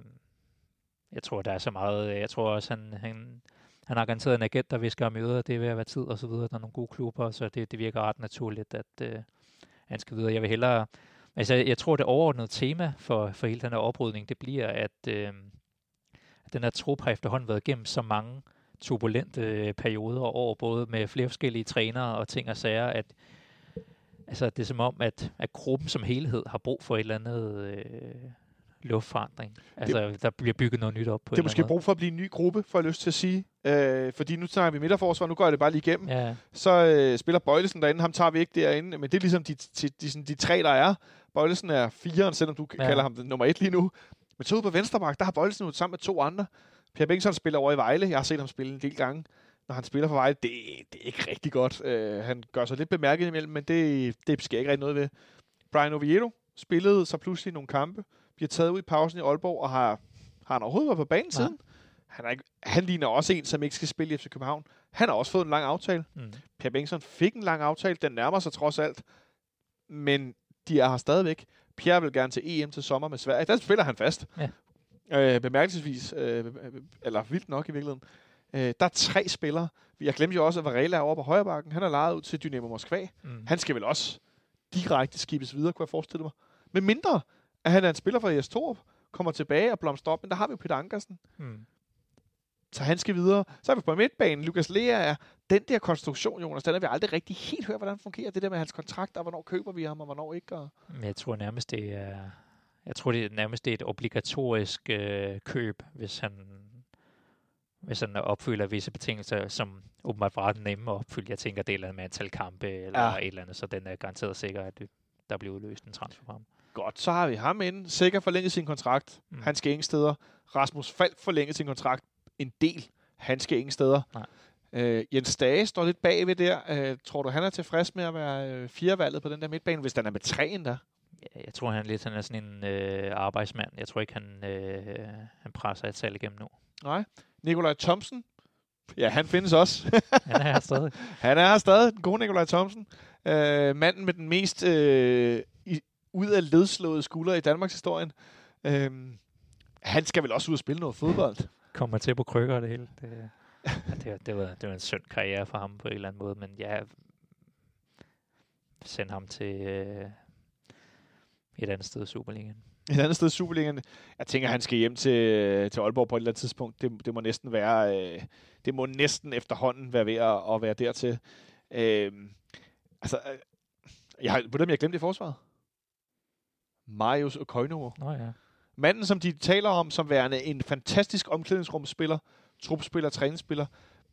jeg tror, der er så meget. Øh, jeg tror også, han, han, han har garanteret en agent, der visker om og det er ved at være tid og så videre. Der er nogle gode klubber, så det, det virker ret naturligt, at øh, han skal videre. Jeg vil hellere Altså, jeg tror, det overordnede tema for, for hele den her oprydning, det bliver, at, øh, at den her trup har efterhånden været igennem så mange turbulente øh, perioder og år, både med flere forskellige trænere og ting og sager, at altså, det er som om, at, at gruppen som helhed har brug for et eller andet øh, luftforandring. Altså, det, der bliver bygget noget nyt op på Det er måske brug for at blive en ny gruppe, får jeg lyst til at sige. Øh, fordi nu snakker vi midterforsvar, nu går jeg det bare lige igennem. Ja. Så øh, spiller Bøjlesen derinde, ham tager vi ikke derinde, men det er ligesom de, de, de, de, de tre, der er. Bøjlesen er firen, selvom du ja. kalder ham det, nummer et lige nu. Men så ude på Venstremark, der har Bøjlesen ud sammen med to andre. Per Bengtsson spiller over i Vejle. Jeg har set ham spille en del gange. Når han spiller for Vejle, det, det er ikke rigtig godt. Uh, han gør sig lidt bemærket imellem, men det, det sker ikke rigtig noget ved. Brian Oviedo spillede så pludselig nogle kampe, bliver taget ud i pausen i Aalborg, og har, har han overhovedet været på banen siden? Han, er ikke, han ligner også en, som ikke skal spille i FC København. Han har også fået en lang aftale. Mm. Per Bengtsson fik en lang aftale. Den nærmer sig trods alt. Men de er her stadigvæk. Pierre vil gerne til EM til sommer med Sverige. Der spiller han fast. Ja. øh, bemærkelsesvis, øh, eller vildt nok i virkeligheden. Øh, der er tre spillere. Jeg glemte jo også, at Varela er over på højre bakken. Han er lejet ud til Dynamo Moskva. Mm. Han skal vel også direkte skibes videre, kunne jeg forestille mig. Men mindre, at han er en spiller fra ES Torup, kommer tilbage og blomstrer op, men der har vi jo Peter Ankersen. Mm. Så han skal videre. Så er vi på midtbanen. Lukas Lea er den der konstruktion, Jonas, den har vi aldrig rigtig helt hørt, hvordan fungerer. Det der med hans kontrakt, og hvornår køber vi ham, og hvornår ikke. Og... Men jeg tror nærmest, det er, jeg tror det er nærmest det er et obligatorisk øh, køb, hvis han, hvis han opfylder visse betingelser, som åbenbart var ret nemme at opfylde. Jeg tænker, det er et eller andet med antal kampe, eller Ja. et eller andet, så den er garanteret sikker, at der bliver udløst en transfer for ham. Godt, så har vi ham inde. Sikker forlænget sin kontrakt. Mm. Han skal ingen steder. Rasmus Falk forlænget sin kontrakt en del. Han skal ingen steder. Nej. Øh, Jens Dage står lidt bagved der. Øh, tror du, han er tilfreds med at være øh, firevalget på den der midtbane, hvis den er med tre endda? Ja, Jeg tror, han lidt han er sådan en øh, arbejdsmand. Jeg tror ikke, han, øh, han presser et salg igennem nu. Nej. Nikolaj Thomsen. Ja, han findes også. Han er her stadig. Han er her stadig, den gode Nikolaj Thomsen. Øh, manden med den mest øh, i, ud af ledslåede skulder i Danmarks historien. Øh, han skal vel også ud og spille noget fodbold. Kommer til på krykker og det hele. Det, ja, det, var- det, var, det var en synd karriere for ham på en eller anden måde, men ja, send ham til øh, et andet sted i Superligaen. Et andet sted i Superligaen. Jeg tænker, han skal hjem til, til Aalborg på et eller andet tidspunkt. Det, det må næsten være, øh, det må næsten efterhånden være ved at, at være dertil. Øh, altså, øh, jeg har, om jeg glemte det i forsvaret? Marius og Koinovo. Nå ja. Manden, som de taler om som værende en fantastisk omklædningsrumspiller, trupspiller, træningsspiller,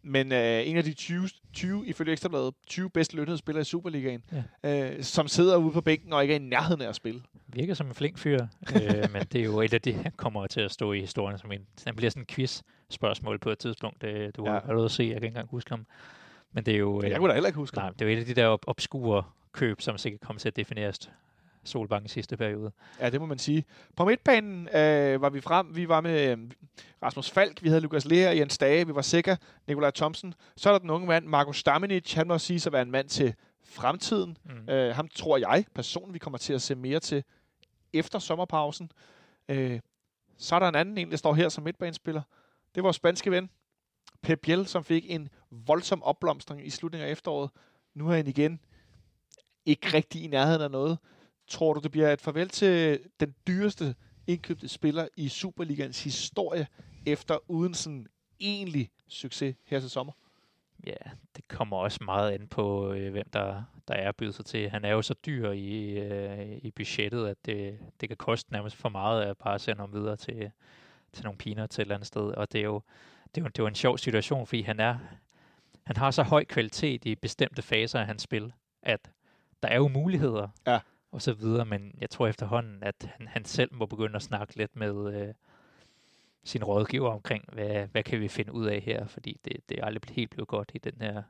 men øh, en af de 20, 20 ifølge Ekstrabladet, 20 bedst lønnede spillere i Superligaen, ja. øh, som sidder ude på bænken og ikke er i nærheden af at spille. Virker som en flink fyr, øh, men det er jo et af de, han kommer til at stå i historien som en, han bliver sådan en quiz-spørgsmål på et tidspunkt. Øh, du Ja. har allerede se, jeg kan ikke engang huske ham. Men det er jo, øh, Jeg kunne da heller ikke huske nej, det er jo et af de der obskure køb, som sikkert kommer til at defineres Solbankens sidste periode. Ja, det må man sige. På midtbanen øh, var vi frem. Vi var med øh, Rasmus Falk, vi havde Lukas Lea, Jens Dage, vi var sikker, Nikolaj Thomsen. Så er der den unge mand, Marco Stamenic. Han må sige at være en mand til fremtiden. Mm. Øh, ham tror jeg personligt, vi kommer til at se mere til efter sommerpausen. Øh, så er der en anden en, der står her som midtbanespiller. Det er vores spanske ven, Pep Biel, som fik en voldsom opblomstring i slutningen af efteråret. Nu er han igen ikke rigtig i nærheden af noget. Tror du, det bliver et farvel til den dyreste indkøbte spiller i Superligans historie, efter uden sådan egentlig succes her til sommer? Ja, det kommer også meget an på, øh, hvem der, der er bydet sig til. Han er jo så dyr i, øh, i budgettet, at det, det kan koste nærmest for meget at bare sende ham videre til, til nogle piner til et eller andet sted. Og det er jo, det er jo, det er jo en sjov situation, fordi han, er, han har så høj kvalitet i bestemte faser af hans spil, at der er jo muligheder Ja. Og så videre, men jeg tror efterhånden, at han, han selv må begynde at snakke lidt med øh, sin rådgiver omkring, hvad, hvad kan vi finde ud af her, fordi det, det er aldrig helt blevet godt i den her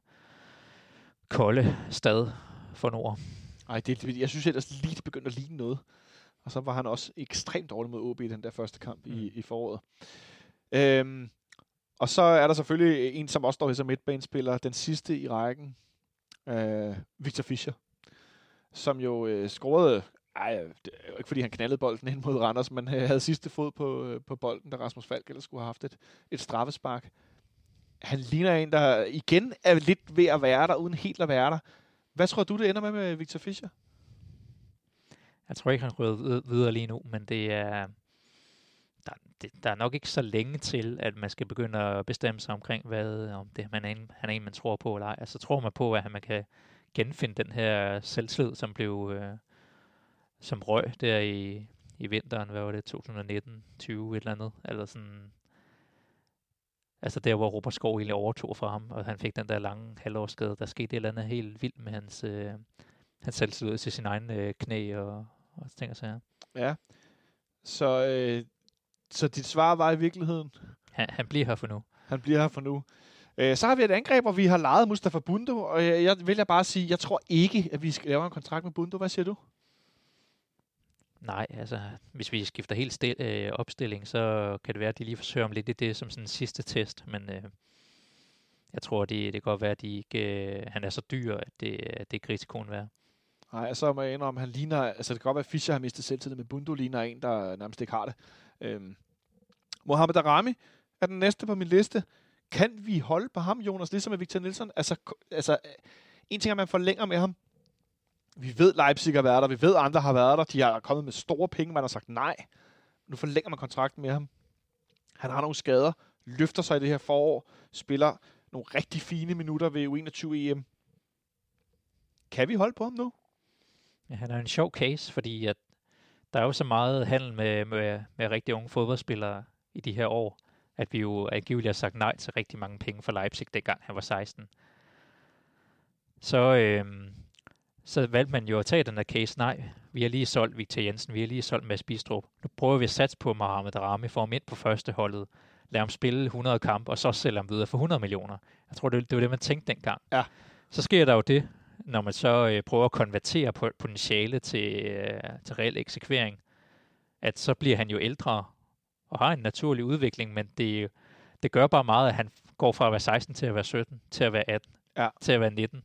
kolde stad for Nord. Ej, det, det- jeg synes ellers lige, det begyndte at ligne noget. Og så var han også ekstremt dårlig mod OB i den der første kamp mm. i, i foråret. Øhm, og så er der selvfølgelig en, som også står her som midtbanespiller, den sidste i rækken, øh, Victor Fischer, som jo øh, scorede, ej, øh, det er jo ikke fordi han knaldede bolden ind mod Randers, men øh, havde sidste fod på, øh, på bolden, da Rasmus Falk ellers skulle have haft et, et straffespark. Han ligner en, der igen er lidt ved at være der, uden helt at være der. Hvad tror du, det ender med med Victor Fischer? Jeg tror ikke, han ryger videre lige nu, men det er, der, det, der er nok ikke så længe til, at man skal begynde at bestemme sig omkring, hvad, om det, man er en, han er en, man tror på eller ej. Altså tror man på, at man kan genfinde den her selvtillid, som blev, øh, som røg der i, i vinteren, hvad var det, 2019, 20, et eller andet, eller sådan, altså der, hvor Robert Skov egentlig overtog fra ham, og han fik den der lange halvårsskade, der skete et eller andet helt vildt med hans, øh, hans selvtillid til sin egen øh, knæ og, og ting og sager. Ja. Så, øh, så dit svar var i virkeligheden, Han, han bliver her for nu. han bliver her for nu. Øh, så har vi et angreb, hvor vi har lejet Mustafa Bundo, og jeg, jeg vil jeg bare sige, jeg tror ikke, at vi skal lave en kontrakt med Bundo. Hvad siger du? Nej, altså, hvis vi skifter helt stil, øh, opstilling, så kan det være, at de lige forsøger om lidt i det som sådan en sidste test, men øh, jeg tror, det, det kan godt være, at de ikke, øh, han er så dyr, at det, at det ikke risikoen værd. Nej, så må jeg indrømme, han ligner, altså det kan godt være, at Fischer har mistet selvtillid, men Bundo ligner en, der nærmest ikke har det. Øhm, Mohamed Arami er den næste på min liste. Kan vi holde på ham, Jonas, ligesom med Victor Nielsen? Altså, altså, en ting er, at man forlænger med ham. Vi ved, Leipzig har været der. Vi ved, andre har været der. De har kommet med store penge. Man har sagt nej. Nu forlænger man kontrakten med ham. Han har nogle skader. Løfter sig i det her forår. Spiller nogle rigtig fine minutter ved U21-EM. Kan vi holde på ham nu? Ja, han er en sjov case, fordi at der er jo så meget handel med, med, med rigtig unge fodboldspillere i de her år, at vi jo angiveligt har sagt nej til rigtig mange penge for Leipzig, dengang han var 16. Så, øh, så valgte man jo at tage den der case. Nej, vi har lige solgt Victor Jensen, vi har lige solgt Mads Bistrup. Nu prøver vi at satse på Mohamed Rami, få ham ind på første holdet, lade ham spille 100 kampe, og så sælge ham videre for 100 millioner. Jeg tror, det, det var det, man tænkte dengang. Ja. Så sker der jo det, når man så øh, prøver at konvertere på potentiale til, øh, til reel eksekvering, at så bliver han jo ældre og har en naturlig udvikling, men det, det gør bare meget, at han går fra at være 16 til at være 17, til at være 18, Ja. til at være 19.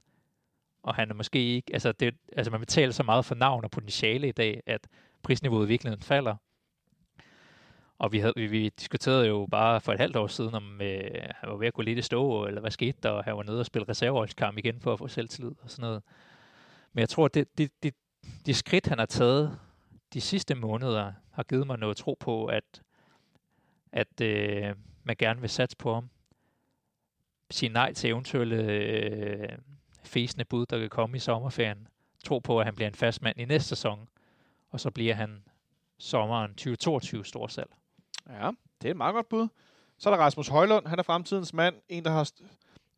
Og han er måske ikke, altså, det, altså man betaler så meget for navn og potentiale i dag, at prisniveauet i virkeligheden falder. Og vi, havde, vi, vi diskuterede jo bare for et halvt år siden, om øh, han var ved at gå lidt i stå, eller hvad skete der, og han var nede og spille reserveholdskamp igen for at få selvtillid og sådan noget. Men jeg tror, at det, det, det, de skridt, han har taget de sidste måneder, har givet mig noget tro på, at, at øh, man gerne vil satse på ham. Sige nej til eventuelle øh, fæsende bud, der kan komme i sommerferien. Tro på, at han bliver en fast mand i næste sæson, og så bliver han sommeren 2022 storsalg. Ja, det er et meget godt bud. Så er der Rasmus Højlund. Han er fremtidens mand. En, der har st-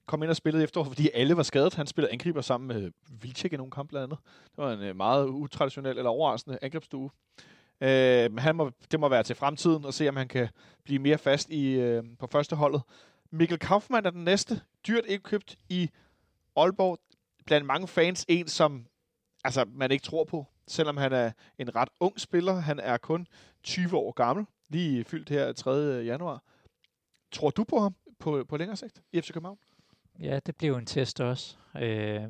kommet ind og spillet efterår, fordi alle var skadet. Han spillede angriber sammen med Vilcek i nogle kampe blandt andet. Det var en øh, meget utraditionel eller overraskende angrebsstue. Øh, han må, det må være til fremtiden og se, om han kan blive mere fast i, øh, på første holdet. Mikkel Kaufmann er den næste. Dyrt ikke købt i Aalborg. Blandt mange fans en, som altså, man ikke tror på, selvom han er en ret ung spiller. Han er kun 20 år gammel, lige fyldt her 3. januar. Tror du på ham på, på længere sigt i FC København? Ja, det blev en test også. Øh,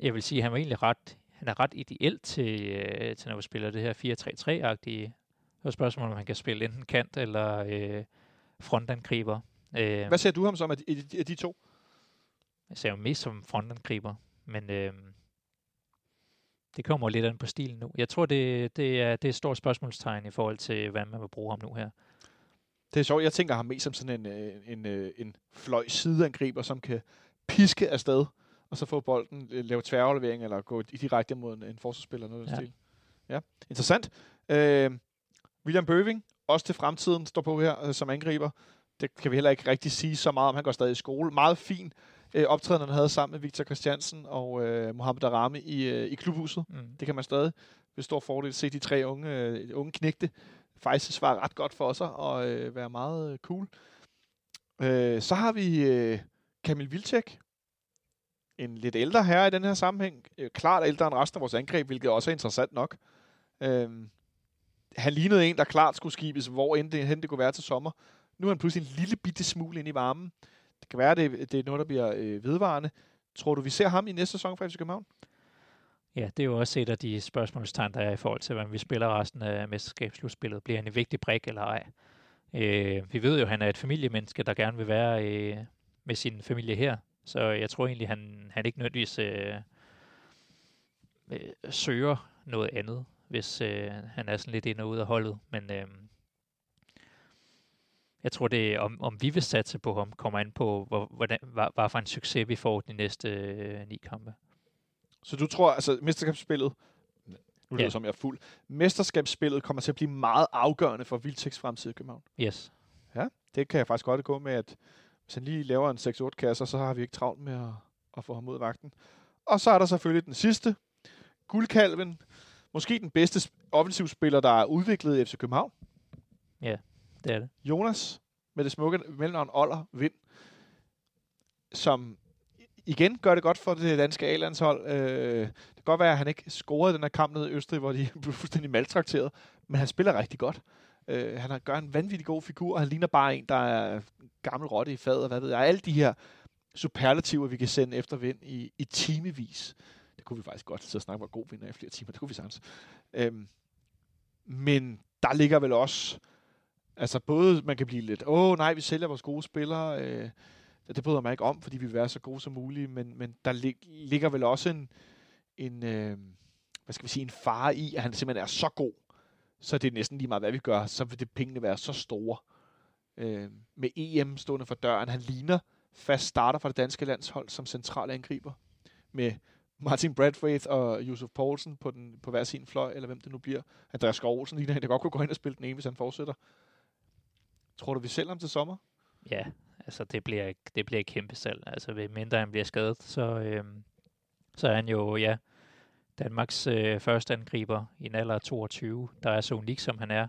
jeg vil sige, at han var egentlig ret, han er ret ideelt til, øh, til når vi spiller det her 4-3-3-agtige. Det er spørgsmålet, om han kan spille enten kant eller øh, frontangriber. Øh, Hvad ser du ham som af de, af de, to? Jeg ser jo mest som frontangriber, men øh, det kommer lidt an på stilen nu. Jeg tror, det, det, er, det er et stort spørgsmålstegn i forhold til, hvordan man vil bruge ham nu her. Det er sjovt. Jeg tænker ham mest som sådan en, øh, en, en, en fløj sideangriber, som kan piske afsted, og så få bolden, øh, lave tværaflevering, eller gå i direkte mod en, en forsvarsspiller. Noget ja. Stil. ja, interessant. Øh, William Bøving, også til fremtiden, står på her øh, som angriber. Det kan vi heller ikke rigtig sige så meget om. Han går stadig i skole. Meget fin øh, optræden, han havde sammen med Victor Christiansen og øh, Mohamed Arami i, øh, i klubhuset. Mm. Det kan man stadig med stor fordel se de tre unge, øh, unge knægte faktisk svare ret godt for sig og øh, være meget øh, cool. Øh, så har vi øh, Kamil Vilcek. En lidt ældre herre i den her sammenhæng. Øh, klart ældre end resten af vores angreb, hvilket også er interessant nok. Øh, han lignede en, der klart skulle skibes, hvor end det, hen det kunne være til sommer. Nu er han pludselig en lille bitte smule ind i varmen. Det kan være, det, det er noget, der bliver øh, vedvarende. Tror du, vi ser ham i næste sæson for FC København? Ja, det er jo også et af de spørgsmålstegn, der er i forhold til, hvordan vi spiller resten af mesterskabsslutspillet. Bliver han en vigtig brik eller ej? Øh, vi ved jo, at han er et familiemenneske, der gerne vil være øh, med sin familie her. Så jeg tror egentlig, han, han ikke nødvendigvis øh, øh, søger noget andet, hvis øh, han er sådan lidt ind og ud af holdet. Men øh, jeg tror, det er, om, om vi vil satse på ham, kommer an på, hvor, hvordan, hvad, hvad for en succes vi får de næste øh, ni kampe. Så du tror, altså mesterskabsspillet, nu lyder Ja. som, jeg er fuld, mesterskabsspillet kommer til at blive meget afgørende for Vildteks fremtid i København. Yes. Det kan jeg faktisk godt gå med, at hvis han lige laver en 6-8 kasser, så har vi ikke travlt med at, at få ham ud af vagten. Og så er der selvfølgelig den sidste, guldkalven, måske den bedste sp- offensivspiller, der er udviklet i FC København. Det er det. Jonas, med det smukke mellemnavn Oller Vind, som igen gør det godt for det danske A-landshold. Øh, det kan godt være, at han ikke scorede den her kamp nede i Østrig, hvor de blev fuldstændig maltrakteret, men han spiller rigtig godt. Øh, han har gør en vanvittig god figur, og han ligner bare en, der er gammel rotte i fadet, og hvad ved jeg. Alle de her superlativer, vi kan sende efter Vind i, i timevis. Det kunne vi faktisk godt sidde og snakke om, hvor god Vind er i flere timer. Det kunne vi sagtens. Øhm, men der ligger vel også Altså både, man kan blive lidt, åh nej, vi sælger vores gode spillere, øh, det bryder mig ikke om, fordi vi vil være så gode som muligt, men, men der lig, ligger vel også en, en øh, hvad skal vi sige, en fare i, at han simpelthen er så god, så det er næsten lige meget, hvad vi gør, så vil det pengene være så store. Øh, med EM stående for døren, han ligner fast starter for det danske landshold som central angriber, med Martin Bradfaith og Josef Poulsen på, den, på hver sin fløj, eller hvem det nu bliver. Andreas Skov Olsen ligner en, der godt kunne gå ind og spille den ene, hvis han fortsætter. Tror du, vi sælger ham til sommer? Ja, altså det bliver, det bliver et kæmpe salg. Altså ved mindre han bliver skadet, så, øh, så er han jo, ja, Danmarks øh, første angriber i en alder af 22, der er så unik, som han er.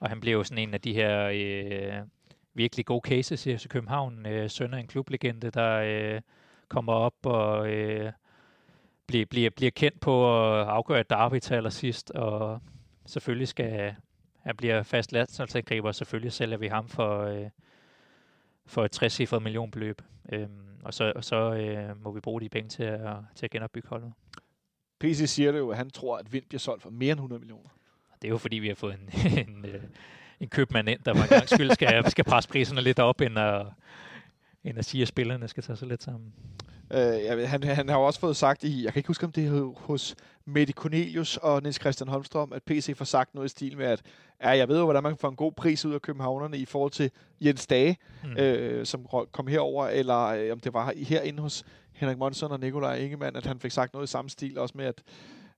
Og han bliver jo sådan en af de her øh, virkelig gode cases i København. Øh, søn af en klublegende, der øh, kommer op og øh, bliver, bliver, bliver kendt på at afgøre et derby til allersidst. Og selvfølgelig skal han bliver fast landsholdsangriber, og selvfølgelig sælger vi ham for, øh, for et 60 millionbeløb. Øhm, og så, og så øh, må vi bruge de penge til at, til at genopbygge holdet. PC siger det jo, at han tror, at Vind bliver solgt for mere end 100 millioner. Det er jo fordi, vi har fået en, en, øh, en købmand ind, der var en gang skyld skal, skal presse priserne lidt op, end at, end at sige, at spillerne skal tage sig lidt sammen. Øh, han, han har jo også fået sagt i, jeg kan ikke huske, om det er hos Mette Cornelius og Niels Christian Holmstrøm, at PC får sagt noget i stil med, at ja, jeg ved jo, hvordan man kan få en god pris ud af københavnerne i forhold til Jens Dage, mm. øh, som kom herover, eller øh, om det var herinde hos Henrik Monson og Nikolaj Ingemann, at han fik sagt noget i samme stil, også med, at,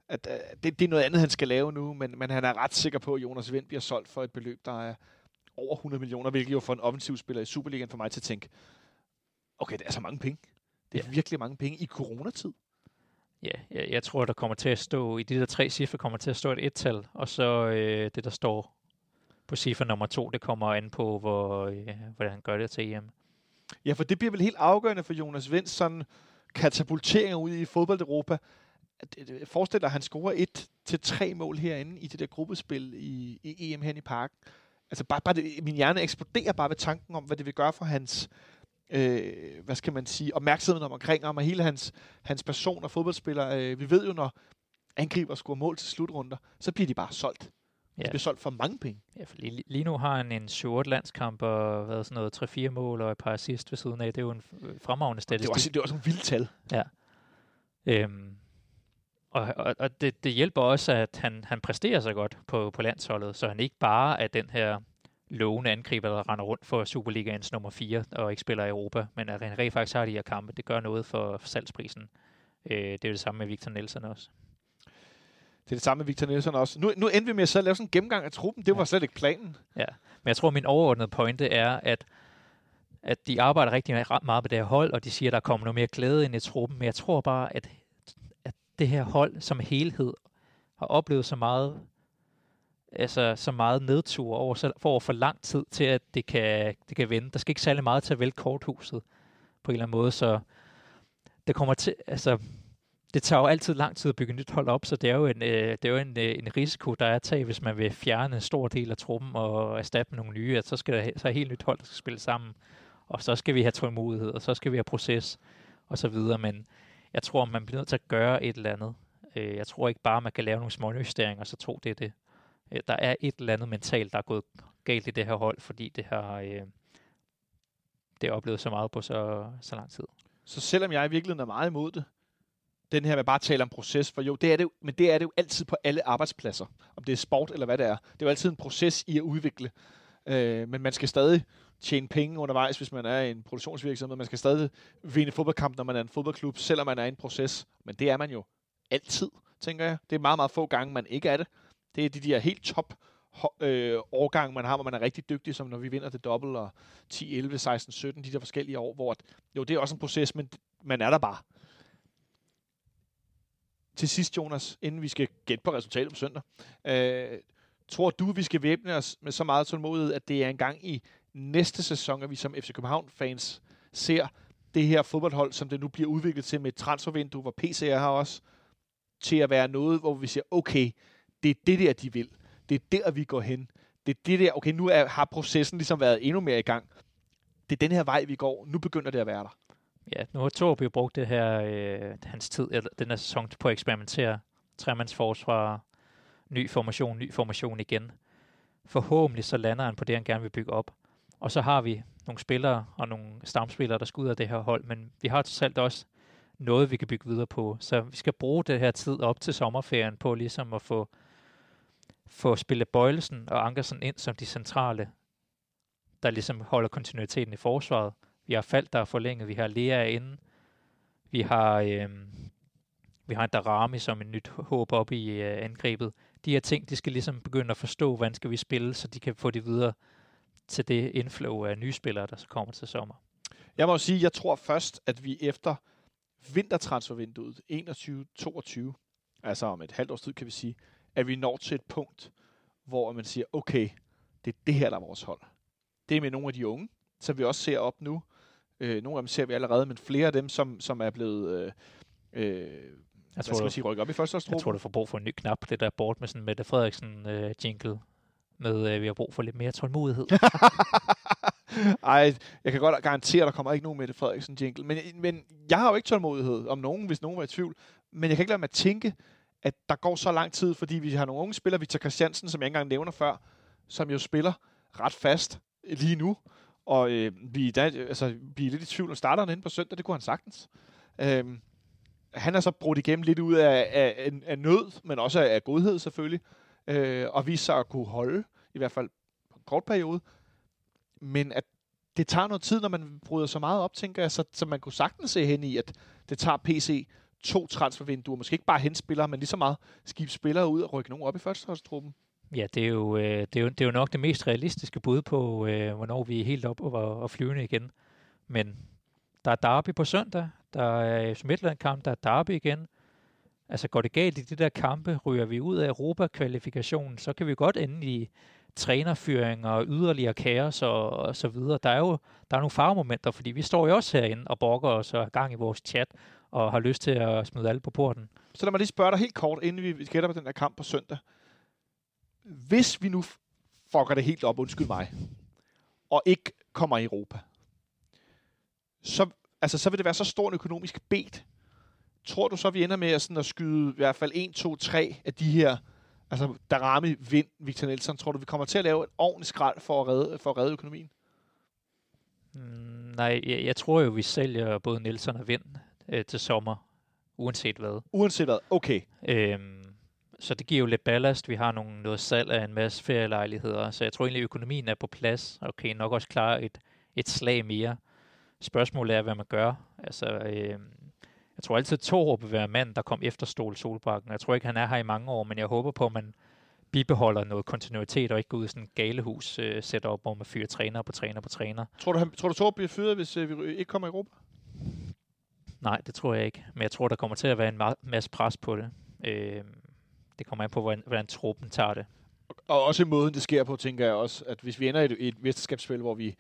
at, at øh, det, det er noget andet, han skal lave nu, men, men han er ret sikker på, at Jonas Vind bliver solgt for et beløb, der er over 100 millioner, hvilket jo for en offensiv spiller i Superligaen for mig til at tænke, okay, det er så mange penge. Det er ja. virkelig mange penge i coronatid. Ja, jeg, jeg tror, der kommer til at stå, i de der tre cifre kommer til at stå et et-tal, og så øh, det, der står på cifre nummer to, det kommer an på, hvor, øh, hvordan han gør det til EM. Ja, for det bliver vel helt afgørende for Jonas Vinds sådan katapulteringer ud i fodbold-Europa. Øh, øh, forestil dig, at han scorer et til tre mål herinde i det der gruppespil i, i EM hen i parken. Altså bare, bare det, min hjerne eksploderer bare ved tanken om, hvad det vil gøre for hans, øh, hvad skal man sige, opmærksomheden om omkring ham, og hele hans, hans person og fodboldspiller. Øh, vi ved jo, når angriber scorer mål til slutrunder, så bliver de bare solgt. Ja. De bliver solgt for mange penge. Ja, for lige, lige nu har han en short landskamp og været sådan noget 3-4 mål og et par assist ved siden af. Det er jo en fremragende statistik. Det er også, det er også en vild tal. Ja. Øhm, og, og, og det, det hjælper også, at han, han præsterer så godt på, på landsholdet, så han ikke bare er den her lovende angriber, der render rundt for Superligaens nummer 4 og ikke spiller i Europa, men at han rent faktisk har de her kampe, det gør noget for, for salgsprisen. Øh, det er det samme med Victor Nielsen også. Det er det samme med Victor Nielsen også. Nu, nu endte vi med at lave sådan en gennemgang af truppen. Det var ja. slet ikke planen. Ja, men jeg tror, min overordnede pointe er, at at de arbejder rigtig meget med det her hold, og de siger, at der kommer noget mere glæde ind i truppen, men jeg tror bare, at, at det her hold som helhed har oplevet så meget altså så meget nedtur over, så, for for lang tid til, at det kan, det kan vende. Der skal ikke særlig meget til at vælge korthuset på en eller anden måde, så det kommer til, altså, det tager jo altid lang tid at bygge nyt hold op, så det er jo en, øh, det er jo en, øh, en risiko, der er at tage, hvis man vil fjerne en stor del af truppen og erstatte med nogle nye, at så skal der så er helt nyt hold, der skal spille sammen, og så skal vi have tålmodighed, og så skal vi have proces, og så videre, men jeg tror, man bliver nødt til at gøre et eller andet. Øh, jeg tror ikke bare, man kan lave nogle små justeringer, og så tro, det er det. Øh, der er et eller andet mentalt, der er gået galt i det her hold, fordi det har øh, det er oplevet så meget på så, så lang tid. Så selvom jeg i virkeligheden er meget imod det, den her med bare at tale om proces, for jo, det er det jo, men det er det jo altid på alle arbejdspladser, om det er sport eller hvad det er. Det er jo altid en proces i at udvikle, øh, men man skal stadig tjene penge undervejs, hvis man er i en produktionsvirksomhed. Man skal stadig vinde fodboldkamp, når man er en fodboldklub, selvom man er i en proces. Men det er man jo altid, tænker jeg. Det er meget, meget få gange, man ikke er det. Det er de der helt top øh, årgang, man har, hvor man er rigtig dygtig, som når vi vinder det dobbelt, og 10, 11, 16, 17, de der forskellige år, hvor at, jo, det er også en proces, men man er der bare. Til sidst, Jonas, inden vi skal gætte på resultatet på søndag, øh, tror du, vi skal væbne os med så meget tålmodighed, at det er en gang i næste sæson, at vi som FC København-fans ser det her fodboldhold, som det nu bliver udviklet til med et transfervindue, hvor PCR har også, til at være noget, hvor vi siger, okay, det er det der, de vil. Det er der, vi går hen. Det er det der, okay, nu er, har processen ligesom været endnu mere i gang. Det er den her vej, vi går. Nu begynder det at være der. Ja, nu har Torb jo brugt det her, øh, hans tid, eller den her sæson, på at eksperimentere. tremandsforsvar, ny formation, ny formation igen. forhåbentlig så lander han på det, han gerne vil bygge op. Og så har vi nogle spillere og nogle stamspillere, der skal ud af det her hold, men vi har til alt også noget, vi kan bygge videre på. Så vi skal bruge det her tid op til sommerferien på ligesom at få, få spillet Bøjlesen og Ankersen ind som de centrale, der ligesom holder kontinuiteten i forsvaret. Vi har Falk, der er forlænget. Vi har Lea inde. Vi har, øh, vi har Darami som en nyt håb op i øh, angrebet. De her ting, de skal ligesom begynde at forstå, hvordan skal vi spille, så de kan få det videre til det inflow af nye spillere, der så kommer til sommer. Jeg må sige, jeg tror først, at vi efter vintertransfervinduet 21-22, altså om et halvt års tid kan vi sige, at vi når til et punkt, hvor man siger, okay, det er det her, der er vores hold. Det er med nogle af de unge, som vi også ser op nu. Øh, nogle af dem ser vi allerede, men flere af dem, som, som er blevet... Øh, øh, jeg tror, skal man sige, rykke op i første Jeg tror, du får brug for en ny knap, det der bort med sådan Mette Frederiksen øh, jingle med, øh, vi har brug for lidt mere tålmodighed. Ej, jeg kan godt garantere, at der kommer ikke nogen Mette Frederiksen jingle. Men, men jeg har jo ikke tålmodighed om nogen, hvis nogen var i tvivl. Men jeg kan ikke lade mig at tænke, at der går så lang tid, fordi vi har nogle unge spillere, Victor Christiansen, som jeg ikke engang nævner før, som jo spiller ret fast lige nu. Og øh, vi, da, øh, altså, vi er lidt i tvivl, om starter inde på søndag, det kunne han sagtens. Øhm, han er så brudt igennem lidt ud af, af, af, af nød, men også af, af godhed selvfølgelig. Øh, og viser sig at kunne holde, i hvert fald på en kort periode. Men at det tager noget tid, når man bryder så meget op, tænker jeg, så, så man kunne sagtens se hen i, at det tager PC to transfervinduer, måske ikke bare henspillere, men lige så meget skib spillere ud og rykke nogen op i førsteholdstruppen. Ja, det er, jo, øh, det, er jo, det er jo nok det mest realistiske bud på, øh, hvornår vi er helt op og, og flyvende igen. Men der er derby på søndag, der er Midtland-kamp, der er derby igen. Altså går det galt i de der kampe, ryger vi ud af Europa-kvalifikationen, så kan vi godt ende i trænerfyring og yderligere kaos og, og så videre. Der er jo der er nogle faremomenter, fordi vi står jo også herinde og brokker os og er gang i vores chat og har lyst til at smide alt på porten. Så lad mig lige spørge dig helt kort, inden vi gætter på den der kamp på søndag. Hvis vi nu fucker det helt op, undskyld mig, og ikke kommer i Europa, så, altså, så vil det være så stor en økonomisk bet. Tror du så, vi ender med at, sådan at skyde i hvert fald 1, 2, 3 af de her Altså, Darami, Vind, Victor Nelson, tror du, vi kommer til at lave et ordentligt skrald for at redde, for at redde økonomien? Mm, nej, jeg, jeg tror jo, vi sælger både Nelson og Vind øh, til sommer, uanset hvad. Uanset hvad, okay. Øhm, så det giver jo lidt ballast. Vi har nogle, noget salg af en masse ferielejligheder, så jeg tror egentlig, at økonomien er på plads, og kan nok også klare et, et slag mere. Spørgsmålet er, hvad man gør. Altså, øhm, jeg tror altid, at Torup vil være mand, der kom efter Stol Solbakken. Jeg tror ikke, han er her i mange år, men jeg håber på, at man bibeholder noget kontinuitet og ikke går ud i sådan en galehus uh, setup, hvor man fyrer træner på træner på træner. Tror du, han, tror du Torup bliver fyret, hvis uh, vi ikke kommer i Europa? Nej, det tror jeg ikke. Men jeg tror, der kommer til at være en masse pres på det. Uh, det kommer an på, hvordan, hvordan truppen tager det. Og også i måden, det sker på, tænker jeg også, at hvis vi ender i et, et mesterskabsspil, hvor vi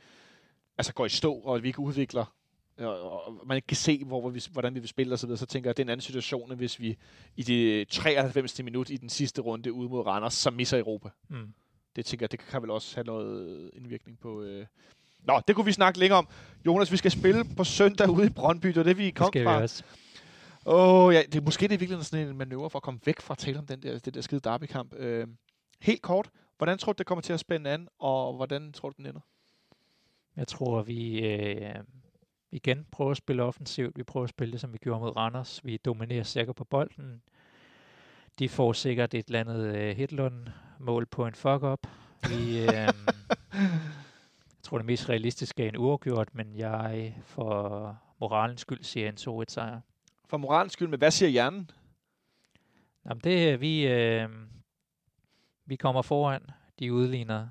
altså går i stå, og vi ikke udvikler og man ikke kan se, hvor, hvor vi, hvordan vi vil spille osv., så, så tænker jeg, at det er en anden situation, hvis vi i det 93. minut i den sidste runde ude mod Randers, så misser Europa. Mm. Det tænker jeg, det kan vel også have noget indvirkning på... Øh... Nå, det kunne vi snakke længere om. Jonas, vi skal spille på søndag ude i Brøndby, det er det, vi kom det fra. Vi også. Åh, oh, ja, det er måske det er virkelig sådan en manøvre for at komme væk fra at tale om den der, det der skide derbykamp. Øh, helt kort, hvordan tror du, det kommer til at spænde an, og hvordan tror du, den ender? Jeg tror, vi... Øh igen prøver at spille offensivt. Vi prøver at spille det, som vi gjorde mod Randers. Vi dominerer sikkert på bolden. De får sikkert et eller andet uh, Hitlund-mål på en fuck-up. Vi, uh, jeg tror, det mest realistiske er en uafgjort, men jeg for moralens skyld siger en 2-1 sejr. For moralens skyld, men hvad siger hjernen? Jamen det, vi, uh, vi kommer foran. De udligner.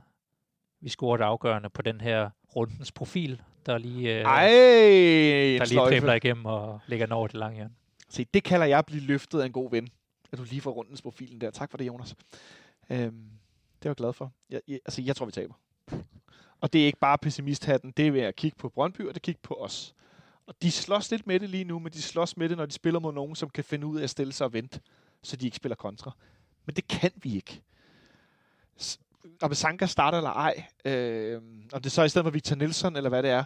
Vi scorer et afgørende på den her rundens profil, der lige, øh, Ej, der lige dribler igennem og lægger den over til lange hjørne. Se, det kalder jeg at blive løftet af en god ven. At du lige får rundens profilen der. Tak for det, Jonas. Øhm, det var jeg glad for. Jeg, jeg, altså, jeg tror, vi taber. Og det er ikke bare pessimisthatten. Det er ved at kigge på Brøndby, og det kigge på os. Og de slås lidt med det lige nu, men de slås med det, når de spiller mod nogen, som kan finde ud af at stille sig og vente, så de ikke spiller kontra. Men det kan vi ikke om Sanka starter eller ej, øh, om det så er i stedet for Victor Nielsen, eller hvad det er,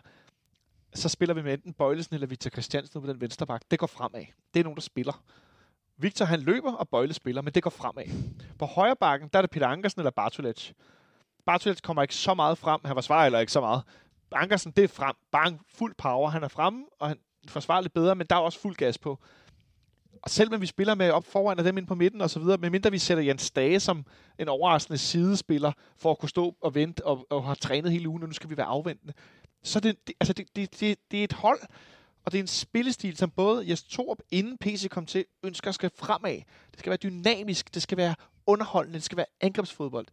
så spiller vi med enten Bøjlesen eller Victor Christiansen på den venstre bak. Det går fremad. Det er nogen, der spiller. Victor han løber, og Bøjle spiller, men det går fremad. På højre bakken, der er det Peter Ankersen eller Bartolaj. Bartolets kommer ikke så meget frem. Han forsvarer heller ikke så meget. Ankersen, det er frem. Bang, fuld power. Han er fremme, og han forsvarer lidt bedre, men der er også fuld gas på. Og selv når vi spiller med op foran og dem ind på midten og så videre, medmindre vi sætter Jens Dage som en overraskende sidespiller, for at kunne stå og vente og, og har trænet hele ugen, og nu skal vi være afventende. Så det, det, altså det, det, det, det er et hold, og det er en spillestil, som både Jes Torp, inden PC kom til, ønsker skal fremad. Det skal være dynamisk, det skal være underholdende, det skal være angrebsfodbold.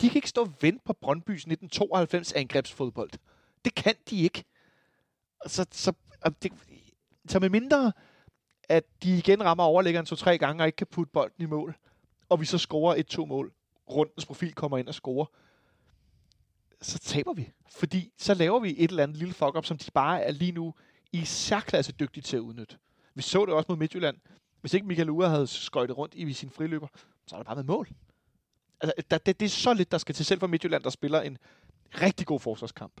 De kan ikke stå og vente på Brøndbys 1992 angrebsfodbold. Det kan de ikke. Så, så, det, så med mindre, at de igen rammer overlæggeren to-tre gange og ikke kan putte bolden i mål, og vi så scorer et-to mål, rundens profil kommer ind og scorer, så taber vi. Fordi så laver vi et eller andet lille fuck-up, som de bare er lige nu i særklasse dygtige til at udnytte. Vi så det også mod Midtjylland. Hvis ikke Michael Ure havde skøjtet rundt i sin friløber, så er det bare med mål. Altså, der, det, det er så lidt, der skal til selv for Midtjylland, der spiller en rigtig god forsvarskamp.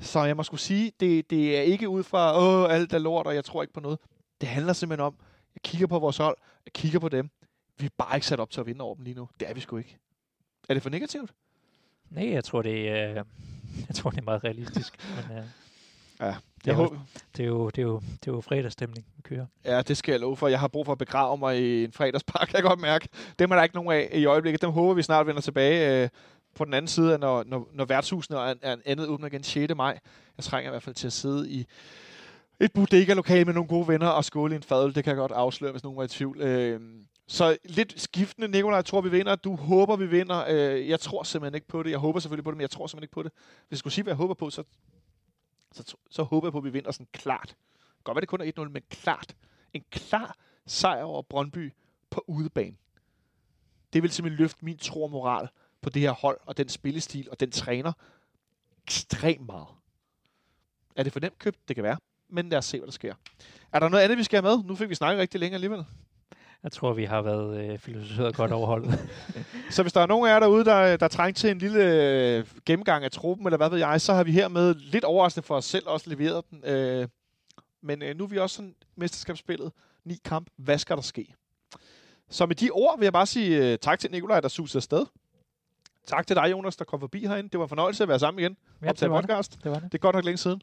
Så jeg må skulle sige, det, det er ikke ud fra, åh, alt er lort, og jeg tror ikke på noget. Det handler simpelthen om, jeg kigger på vores hold, jeg kigger på dem. Vi er bare ikke sat op til at vinde over dem lige nu. Det er vi sgu ikke. Er det for negativt? Nej, jeg tror, det er, jeg tror, det er meget realistisk. men, uh, ja, det, er jo, det, er jo, det, er jo, det er jo fredagsstemning, vi kører. Ja, det skal jeg love for. Jeg har brug for at begrave mig i en fredagspark, kan jeg godt mærke. Dem er der ikke nogen af i øjeblikket. Dem håber vi snart vender tilbage øh, på den anden side, når, når, når værtshusene er, er andet åbner igen 6. maj. Jeg trænger i hvert fald til at sidde i et bodega-lokale med nogle gode venner og skåle i en fadøl. Det kan jeg godt afsløre, hvis nogen var i tvivl. Øh, så lidt skiftende. Nikolaj, jeg tror, vi vinder. Du håber, vi vinder. Øh, jeg tror simpelthen ikke på det. Jeg håber selvfølgelig på det, men jeg tror simpelthen ikke på det. Hvis jeg skulle sige, hvad jeg håber på, så, så, så håber jeg på, at vi vinder sådan klart. Godt være, det kun er 1-0, men klart. En klar sejr over Brøndby på udebane. Det vil simpelthen løfte min tro og moral på det her hold, og den spillestil, og den træner ekstremt meget. Er det for nemt købt? Det kan være. Men lad os se, hvad der sker. Er der noget andet, vi skal have med? Nu fik vi snakket rigtig længe alligevel. Jeg tror, vi har været øh, filosoferet godt overholdet. så hvis der er nogen af jer derude, der, der trænger til en lille øh, gennemgang af truppen, eller hvad ved jeg, så har vi her med lidt overraskende for os selv også leveret den. Øh, men øh, nu er vi også sådan mesterskabsspillet. Ni kamp. Hvad skal der ske? Så med de ord vil jeg bare sige øh, tak til Nikolaj, der susede afsted. Tak til dig, Jonas, der kom forbi herinde. Det var en fornøjelse at være sammen igen. Ja, det var podcast. Det. det var det. Det er godt nok længe siden.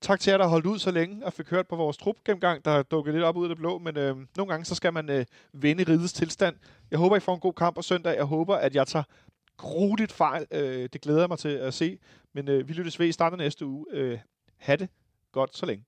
Tak til jer, der har holdt ud så længe og fik hørt på vores trup gennemgang, der dukkede lidt op ud af det blå, men øh, nogle gange så skal man øh, vende ridets tilstand. Jeg håber, I får en god kamp på søndag. Jeg håber, at jeg tager grueligt fejl. Øh, det glæder jeg mig til at se. Men øh, vi lyttes ved i starten næste uge. Øh, ha' det godt så længe.